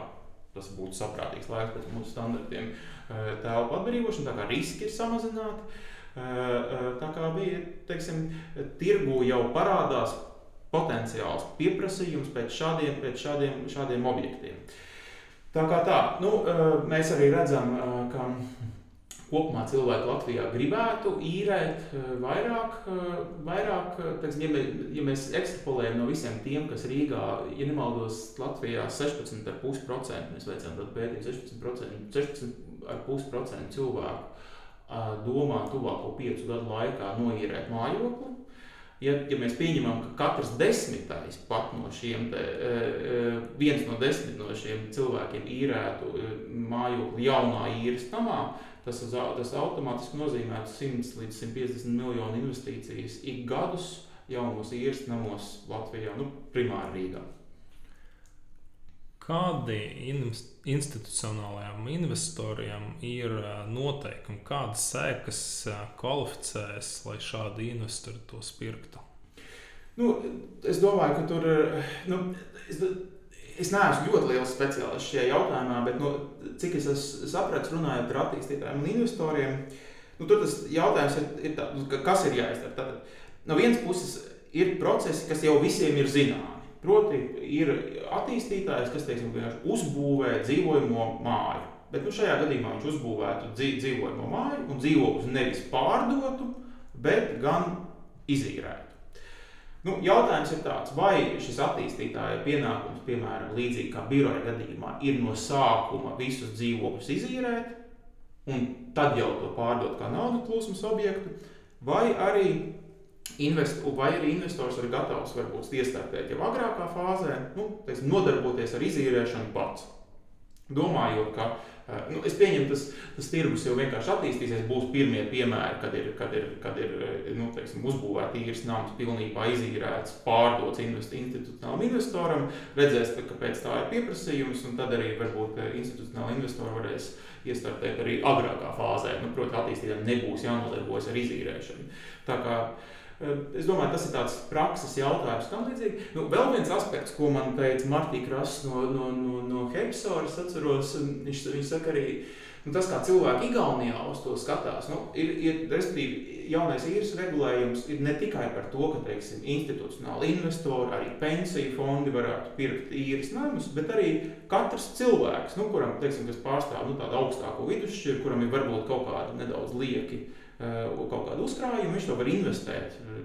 Tas būtu saprātīgs laiks pēc mūsu standartiem eh, telpu atbrīvošana, tā kā riski ir samazināti. Eh, eh, tā kā bija, teiksim, tirgu jau parādās potenciāls pieprasījums pēc šādiem, pēc šādiem, šādiem objektiem. Tā kā tā, nu, mēs arī redzam, ka kopumā cilvēki Latvijā gribētu īrēt eh, vairāk, eh, vairāk eh, teiksim, ja, mēs, ja mēs ekstrapolējam no visiem tiem, kas Rīgā, ja nemaldos, Latvijā 16,5% mēs veicām tādu pētījumu, 16%, 16,5% cilvēku domā tuvāko piecu gadu laikā noīrēt mājokli. Ja, ja mēs pieņemam, ka katrs desmitais pat no šiem, te, viens no desmit no šiem cilvēkiem īrētu mājokli jaunā īres namā, Tas, tas automātiski nozīmē 100 līdz 150 miljonu investīcijas ik gadus jaunos īres namos Latvijā, nu, primāri Rīgā. Kādi institucionālajiem investoriem ir noteikumi, kādas sēkas kvalificēs, lai šādi investori to pirktu? Nu, es domāju, ka tur nu, es, es neesmu ļoti liels speciālists šajā jautājumā, bet nu, cik es sapratu, runājot ar attīstītājiem un investoriem, nu, tur tas jautājums ir, ir tā, nu, kas ir jāizdara. Tad, no vienas puses ir procesi, kas jau visiem ir zināmi. Proti, ir attīstītājs, kas teiksim, uzbūvē dzīvojamo māju. Bet nu, šajā gadījumā viņš uzbūvētu dzīvojamo māju un dzīvokli nevis pārdotu, bet gan izīrētu. Nu, jautājums ir tāds, vai šis attīstītāja pienākums, piemēram, līdzīgi kā biroja gadījumā, ir no sākuma visus dzīvokļus izīrēt, un tad jau to pārdot kā naudas plūsmas objektu, vai arī, invest, vai arī investors ir gatavs varbūt iestartēt jau agrākā fāzē, nu, teiksim, nodarboties ar izīrēšanu pats. Domājot, ka Eh, nu, es pieņemu, tas, tas tirgus jau vienkārši attīstīsies. Būs pirmie piemēri, kad ir, kad ir, kad ir eh, nu, teiksim, uzbūvēts īres nams, pilnībā izīrēts, pārdots institucionālam investoram. Redzēs, ka pēc tā ir pieprasījums, un tad arī varbūt eh, institucionāli investori varēs iestartēt arī agrākā fāzē. Nu, Protams, attīstītājiem nebūs jānodarbojas ar izīrēšanu. Tā kā, Es domāju, tas ir tāds prakses jautājums. Tam līdzīgi. Nu, vēl viens aspekts, ko man teica Martīna Krasts no, no, no, no Hepsoras, atceros, viņš, viņš saka arī, nu, tas, kā cilvēki Igaunijā uz to skatās, nu, ir, ir respektīvi, jaunais īres regulējums ir ne tikai par to, ka, teiksim, institucionāli investori, arī pensiju fondi varētu pirkt īres namus, bet arī katrs cilvēks, nu, kuram, teiksim, kas pārstāv nu, tādu augstāko vidusšķiru, kuram ir varbūt kaut kādi nedaudz lieki Eh, kaut kādu uzkrājumu, viņš to var investēt eh,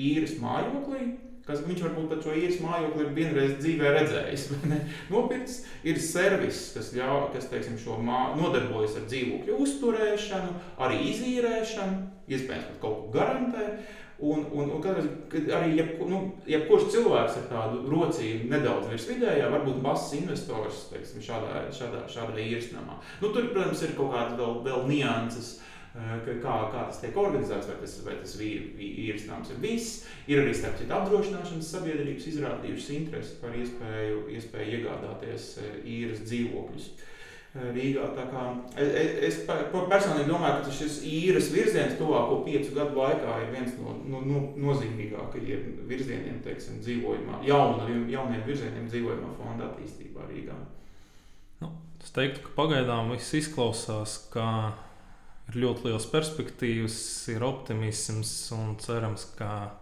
īres mājoklī. Kas viņš varbūt pat šo īres mājokli ir vienreiz dzīvē redzējis. Nopircis ir servis, kas, ļauj, kas teiksim, mā, nodarbojas ar dzīvokļu uzturēšanu, arī izīrēšanu, iespējams, pat kaut ko garantē. Un, un, un kad, arī jeb, nu, jebkurš cilvēks ar tādu rocību nedaudz virs vidējā, varbūt mazs investors teiksim, šādā, šādā, šādā īres namā. Nu, tur, protams, ir kaut kādas vēl, vēl nianses. Uh, kā, kā tas tiek organizēts, vai tas, vai tas īres nams ir viss. Ir arī starp citu apdrošināšanas sabiedrības izrādījušas interesi par iespēju, iespēju iegādāties eh, īres dzīvokļus. Eh, Rīgā. Kā, es, es personīgi domāju, ka šis īres virziens tuvāko piecu gadu laikā ir viens no, no, no nozīmīgākajiem virzieniem, teiksim, dzīvojumā, jauniem, jauniem virzieniem dzīvojumā fonda attīstībā Rīgā. Nu, es teiktu, ka pagaidām viss izklausās, ka ir ļoti liels perspektīvas, ir optimisms un cerams, ka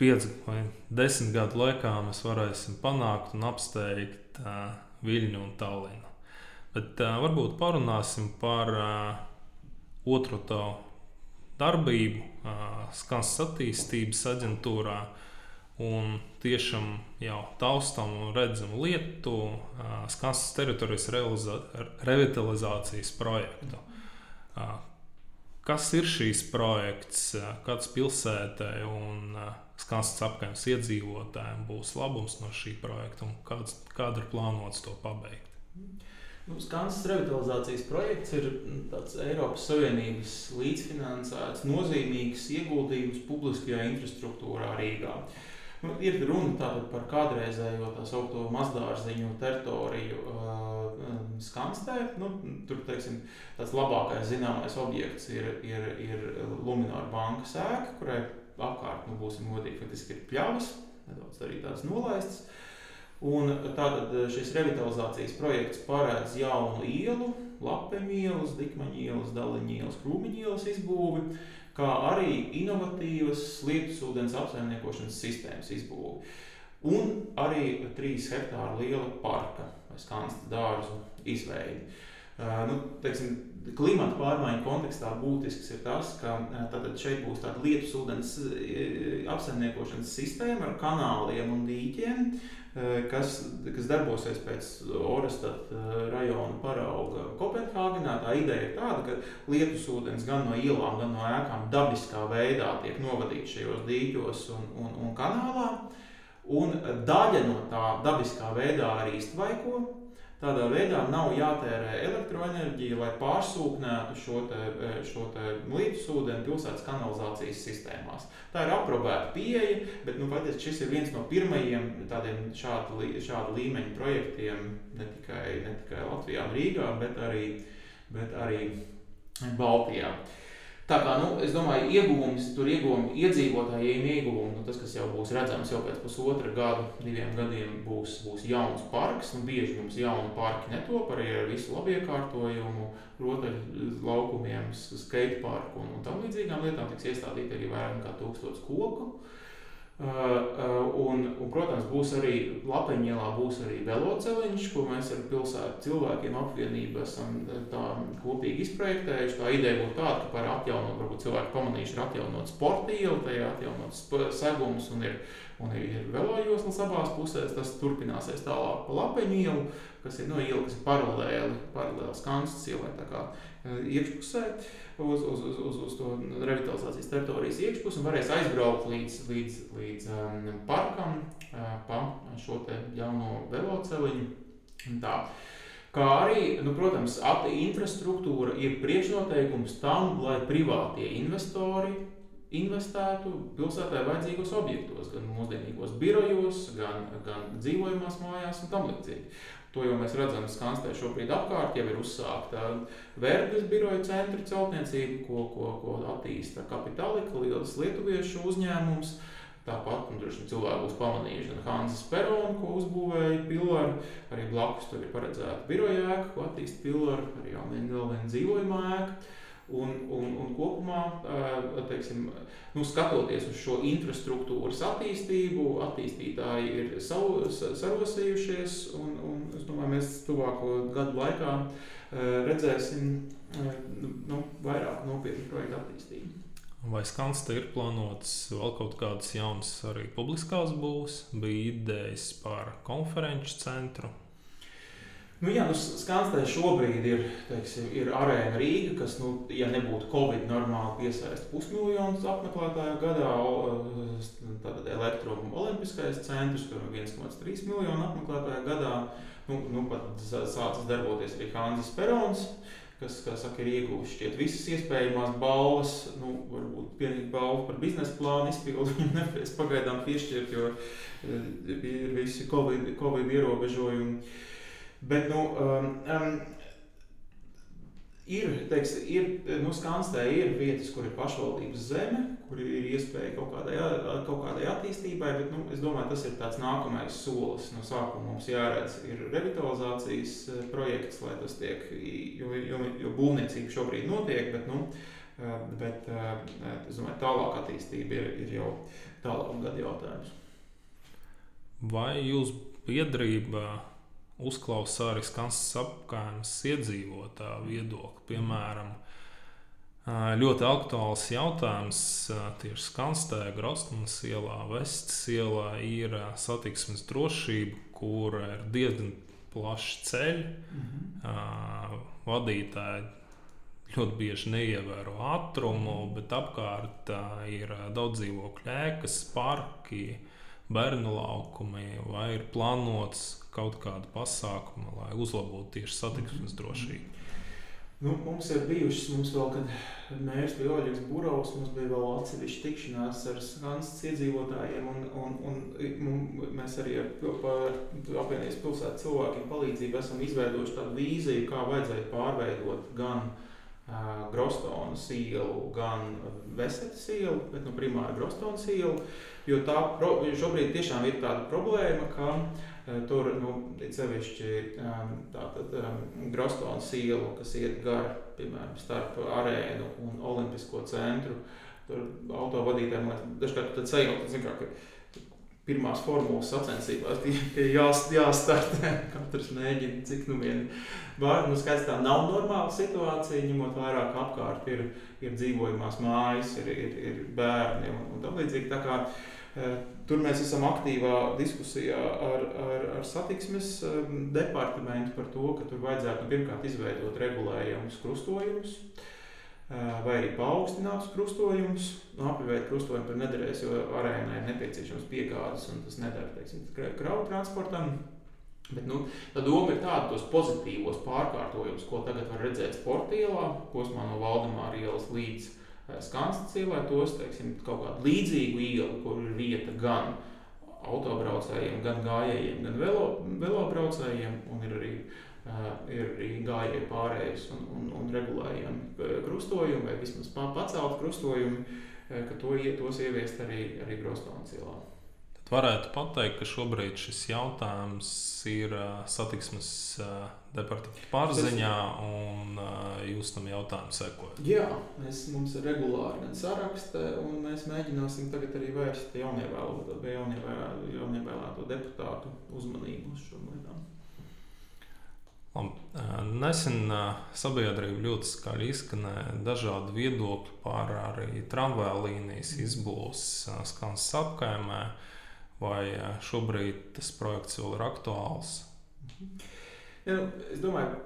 piecu vai desmit gadu laikā mēs varēsim panākt un apsteigt uh, Viļņu un Tallinu. Bet uh, varbūt parunāsim par uh, otru tavu darbību, uh, skaņas attīstības aģentūrā. Un tiešām jau taustām un redzam lietu, uh, skaņas teritorijas revitalizācijas projektu. Uh, kas ir šīs projekts, kāds pilsētai un skaņas apgājums iedzīvotājiem būs labums no šī projekta un kāds, kāda ir plānots to pabeigt? Nu, Skansas revitalizācijas projekts ir mm, tāds Eiropas Savienības līdzfinansēts, nozīmīgs ieguldījums publiskajā infrastruktūrā Rīgā. Nu, ir runa par kādreizējo tā saucamo mazdārziņu teritoriju uh, Skanstē. Nu, tur teiksim, tāds labākais zināmais objekts ir, ir, ir Lunčija bankas ēka, kurai apkārt, nu, būsim godīgi, faktiski ir pļavas, nedaudz arī tādas nolaistas. Uh, Un tātad šis revitalizācijas projekts paredz jaunu ielu, lapeņu ielas, dikmaņu ielas, daliņu ielas, krūmiņu ielas izbūvi, kā arī inovatīvas ūdens apsaimniekošanas sistēmas izbūvi. Un arī 3 hektāru liela parka vai skansta dārzu izveidi. Uh, nu, teiksim, klimata pārmaiņu kontekstā būtisks ir tas, ka tātad šeit būs tāda lietus ūdens apsaimniekošanas sistēma ar kanāliem un dīķiem, kas, kas darbosies pēc Orestad rajona parauga Kopenhāgenā. Tā ideja ir tāda, ka lietus ūdens gan no ielām, gan no ēkām dabiskā veidā tiek novadīts šajos dīķos un, un, un kanālā. Un daļa no tā dabiskā veidā arī iztvaiko, Tādā veidā nav jātērē elektroenerģija, lai pārsūknētu šo, te, e, šo te lietus ūdeni pilsētas kanalizācijas sistēmās. Tā ir aprobēta pieeja, bet nu, patiesi šis ir viens no pirmajiem tādiem šāda, šāda līmeņa projektiem ne tikai, ne tikai Latvijā un Rīgā, bet arī, bet arī Baltijā. Uh, Tā kā nu, es domāju, ieguvums, tur ieguvumi iedzīvotājiem ieguvumi, nu, tas, kas jau būs redzams jau pēc pusotra gada, diviem gadiem, būs, būs jauns parks. Nu, bieži mums jauni parki netop arī ar visu labiekārtojumu, rotaļu laukumiem, skate parku un, un tam līdzīgām lietām tiks iestādīti arī vairāk nekā tūkstots koku. Un, un, protams, būs arī Lapiņģēlā būs arī veloceliņš, ko mēs ar pilsētu cilvēkiem apvienību esam uh, kopīgi izprojektējuši. Tā ideja būtu tāda, ka par atjaunot, varbūt cilvēki pamanījuši, ir atjaunot sporta ielu, tajā atjaunot segums un ir, un ir velojoslas abās pusēs. Tas turpināsies tālāk pa Lapiņu ielu, kas ir no iela, kas ir paralēli, paralēli Skanstas ielai, tā iekšpusē. Uh, uz, uz, uz, uz, uz to revitalizācijas teritorijas iekšpusi un varēs aizbraukt līdz, līdz, līdz um, parkam uh, pa šo jauno veloceliņu. Tā. Kā arī, nu, protams, infrastruktūra ir priekšnoteikums tam, lai privātie investori investētu pilsētā vajadzīgos objektos, gan mūsdienīgos birojos, gan, gan dzīvojamās mājās un tam līdzīgi. To jau mēs redzam, Skanstē šobrīd apkārt jau ir uzsākta Vergas biroja centra celtniecība, ko, ko, ko attīsta Kapitālika, liels lietuviešu uzņēmums. Tāpat nu, droši vien cilvēki būs pamanījuši Hanzas Peronu, ko uzbūvēja Pilāra. Arī blakus tur ir paredzēta biroja ēka, ko attīsta Pilāra, arī jau viena dzīvojamā ēka. Un, un, un kopumā, teiksim, nu, skatoties uz šo infrastruktūras attīstību, attīstītāji ir savu, sarosījušies. Un, un es domāju, mēs tuvāko gadu laikā redzēsim nu, vairāk nopietnu projektu attīstību. Vai Skansta ir plānotas vēl kaut kādas jaunas arī publiskās būvs, bija idejas par konferenču centru, Nu, jā, nu, Skanstē šobrīd ir, teiksim, ir arēna Rīga, kas, nu, ja nebūtu Covid, normāli piesaista pusmiljonus apmeklētāju gadā. Tātad elektromu olimpiskais centrs, kur ir 1,3 miljonu apmeklētāju gadā. Nu, nu, pat sācis darboties arī Hanzas Perons, kas, kā saka, ir ieguvis šķiet visas iespējamās balvas. Nu, varbūt vienīgi balvu par biznesa plānu izpildu viņam nevarēs pagaidām piešķirt, jo ir visi Covid, COVID ierobežojumi. Bet, nu, um, um, ir, teiks, ir nu, Skanstē ir vietas, kur ir pašvaldības zeme, kur ir iespēja kaut kādai, kaut kādai attīstībai, bet nu, es domāju, tas ir tāds nākamais solis. No sākuma mums jāredz, ir revitalizācijas eh, projekts, lai tas tiek, jo, jo, jo būvniecība šobrīd notiek, bet, nu, eh, bet es domāju, tālāk attīstība ir, ir jau tālāk gadu jautājums. Vai jūs biedrībā uzklausa arī Skansas apgājumas iedzīvotāju viedokli. Piemēram, ļoti aktuāls jautājums tieši Skansstē, Grostmanas ielā, Vestas ielā ir satiksmes drošība, kur ir diezgan plaši ceļi. Mm -hmm. Vadītāji ļoti bieži neievēro ātrumu, bet apkārt ir daudz dzīvokļu ēkas, parki, bērnu laukumi, vai ir plānots kaut kāda pasākuma, lai uzlabotu tieši satiksmes drošību. Nu, mums ir bijušas, mums vēl, kad mēs bijām Oļegs Burovs, mums bija vēl atsevišķa tikšanās ar Skansas iedzīvotājiem, un, un, un, mēs arī ar, apvienības pilsētas cilvēkiem palīdzību esam izveidojuši tādu vīziju, kā vajadzētu pārveidot gan uh, Grostonas ielu, gan Vesetas ielu, bet nu, primāri Grostonas ielu. Jo tā šobrīd tiešām ir tāda problēma, ka uh, tur nu, sevišķi um, tātad, um, Grostonas ielu, kas iet gar, piemēram, starp arēnu un olimpisko centru, tur autovadītājiem dažkārt sajaukt, zin kā, ka pirmās formulas sacensībās jāstartē. Katrs mēģina, cik nu vien. Nu, skaidrs, tā nav normāla situācija, ņemot vērā, ka apkārt ir, ir dzīvojamās mājas, ir, ir, ir bērni un, un tam līdzīgi. Tā kā, e, tur mēs esam aktīvā diskusijā ar, ar, ar satiksmes e, departamentu par to, ka tur vajadzētu pirmkārt izveidot regulējumus krustojumus vai arī paaugstināts krustojums. Nu, Apgabēt krustojumu tur nederēs, jo arēnai ir nepieciešams piegādes, un tas nedara kravu transportam. Bet, nu, tā doma ir tāda, tos pozitīvos pārkārtojumus, ko tagad var redzēt sporta ielā, posmā no Valdemāra ielas līdz Skanstas ielai, tos teiksim, kaut kādu līdzīgu ielu, kur ir vieta gan autobraucējiem, gan gājējiem, gan velo, velobraucējiem, un ir arī uh, ir arī gājēji pārējais un, un, un regulējami krustojumi, vai vismaz pacelt krustojumi, ka to, tos ieviest arī, arī Grostānas ielā. Varētu pateikt, ka šobrīd šis jautājums ir satiksmes departamenta pārziņā, un jūs tam jautājumam sekojat. Jā, mēs, mums ir regulāri gan saraksti, un mēs mēģināsim tagad arī vērst jaunievēlēto, deputātu uzmanību uz šo lietām. Nesen sabiedrība ļoti skaļi izskanēja dažādi viedokļi par arī tramvaja līnijas izbūves Skansas apkaimē. Vai šobrīd tas projekts vēl ir aktuāls? Ja, nu, es domāju,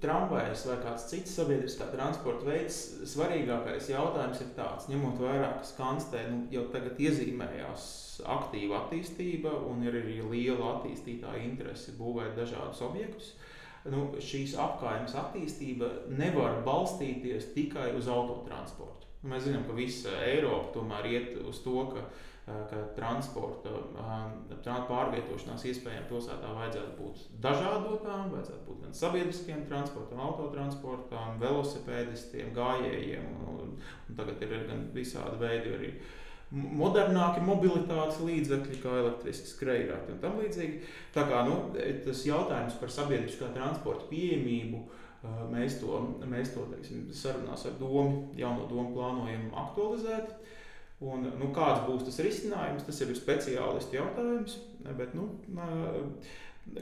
tramvajas vai kāds cits sabiedriskā transporta veids, svarīgākais jautājums ir tāds, ņemot vērā, ka Skanstē nu, jau tagad iezīmējās aktīva attīstība un ir arī liela attīstītāja interese būvēt dažādus objektus nu, šīs apgājumas attīstība nevar balstīties tikai uz autotransportu. Mēs zinām, ka visa Eiropa tomēr iet uz to, ka, eh, ka transporta eh, pārvietošanās iespējām pilsētā vajadzētu būt dažādotām, vajadzētu būt gan sabiedriskiem transportam, autotransportam, velosipēdistiem, gājējiem. Un, un tagad ir gan visādi veidi arī modernāki mobilitātes līdzekļi, kā elektriski skrejrati un tam līdzīgi. Tā kā nu, tas jautājums par sabiedriskā transporta pieejamību. Mēs to, mēs to teiksim, sarunās ar domu, jauno domu plānojam aktualizēt. Un, nu, kāds būs tas risinājums, tas jau ir speciālistu jautājums. Bet, nu,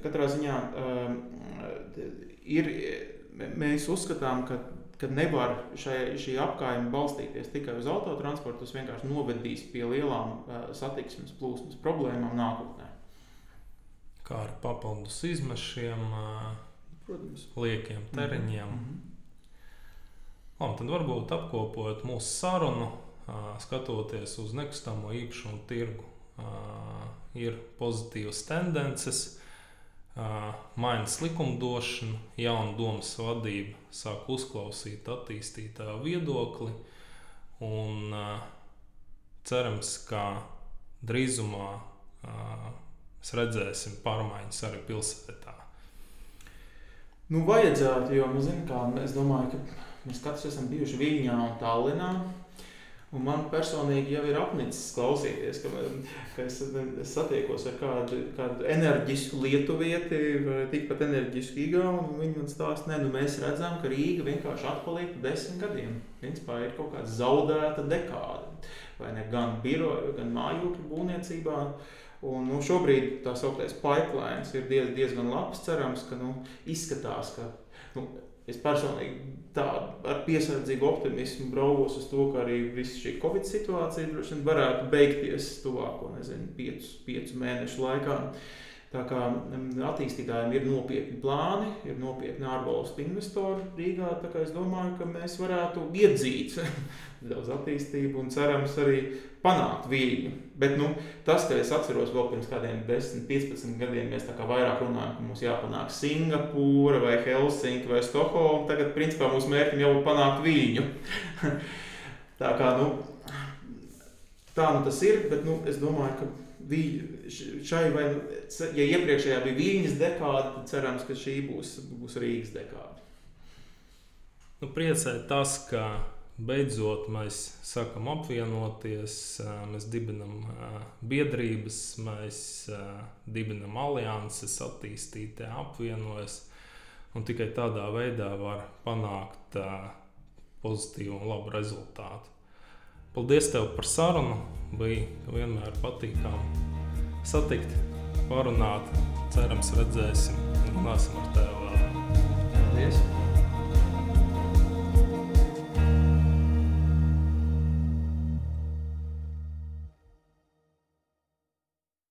katrā ziņā ir, mēs uzskatām, ka ka nevar šai, šī apgājuma balstīties tikai uz autotransportu. Tas vienkārši novedīs pie lielām satiksmes plūsmas problēmām nākotnē. Kā ar papildus izmešiem, Protams. liekiem termiņiem. Mm -hmm. Un tad varbūt apkopot mūsu sarunu, skatoties uz nekustamo īpašumu tirgu, ir pozitīvas tendences mainas likumdošana, jauna domas vadība sāk uzklausīt attīstītāju viedokli. Un, cerams, ka drīzumā mēs redzēsim pārmaiņas arī pilsētā. Nu, vajadzētu, jo nu, zin, kā, es domāju, ka mēs katrs esam bijuši Viņā un Tallinā. Un man personīgi jau ir apnicis klausīties, ka, ka es, es satiekos ar kādu, kādu enerģisku lietuvieti, vai tikpat enerģisku igaunu. Viņi man stāsta, ka nu, mēs redzam, ka Rīga vienkārši atpaliek pa desmit gadiem. Principā ir kaut kāda zaudēta dekāde. Vai ne gan biroja, gan mājokļu būvniecībā. Un, nu, šobrīd tā sauktais pipeline ir diez, diezgan labs. Cerams, ka nu, izskatās, ka nu, es personīgi tādu ar piesardzīgu optimismu braukos uz to, ka arī visa šī Covid situācija droši vien varētu beigties tuvāko, nezinu, piecu, piecu mēnešu laikā. Tā kā attīstītājiem ir nopietni plāni, ir nopietni ārvalstu investori Rīgā. Es domāju, ka mēs varētu iedzīt daudz attīstību un cerams arī panākt viļņu. Bet nu, tas, ka es atceros vēl pirms kādiem 10, 15 gadiem, mēs tā kā vairāk runājam, ka mums jāpanāk Singapūra vai Helsinki vai Stokholma. Tagad, principā, mūsu mērķim jau ir panākt viļņu. tā kā nu, tā nu tas ir, bet nu, es domāju, ka šai vai, ja iepriekšējā bija Viņas dekāda, tad cerams, ka šī būs, būs Rīgas dekāda. Nu, priecē tas, ka beidzot mēs sākam apvienoties, mēs dibinam biedrības, mēs dibinam alianses, attīstītē apvienojas. Un tikai tādā veidā var panākt pozitīvu un labu rezultātu. Paldies tev par sarunu. Bija vienmēr patīkami satikt, parunāt. Cerams, redzēsim, runāsim ar tevi vēl. Paldies!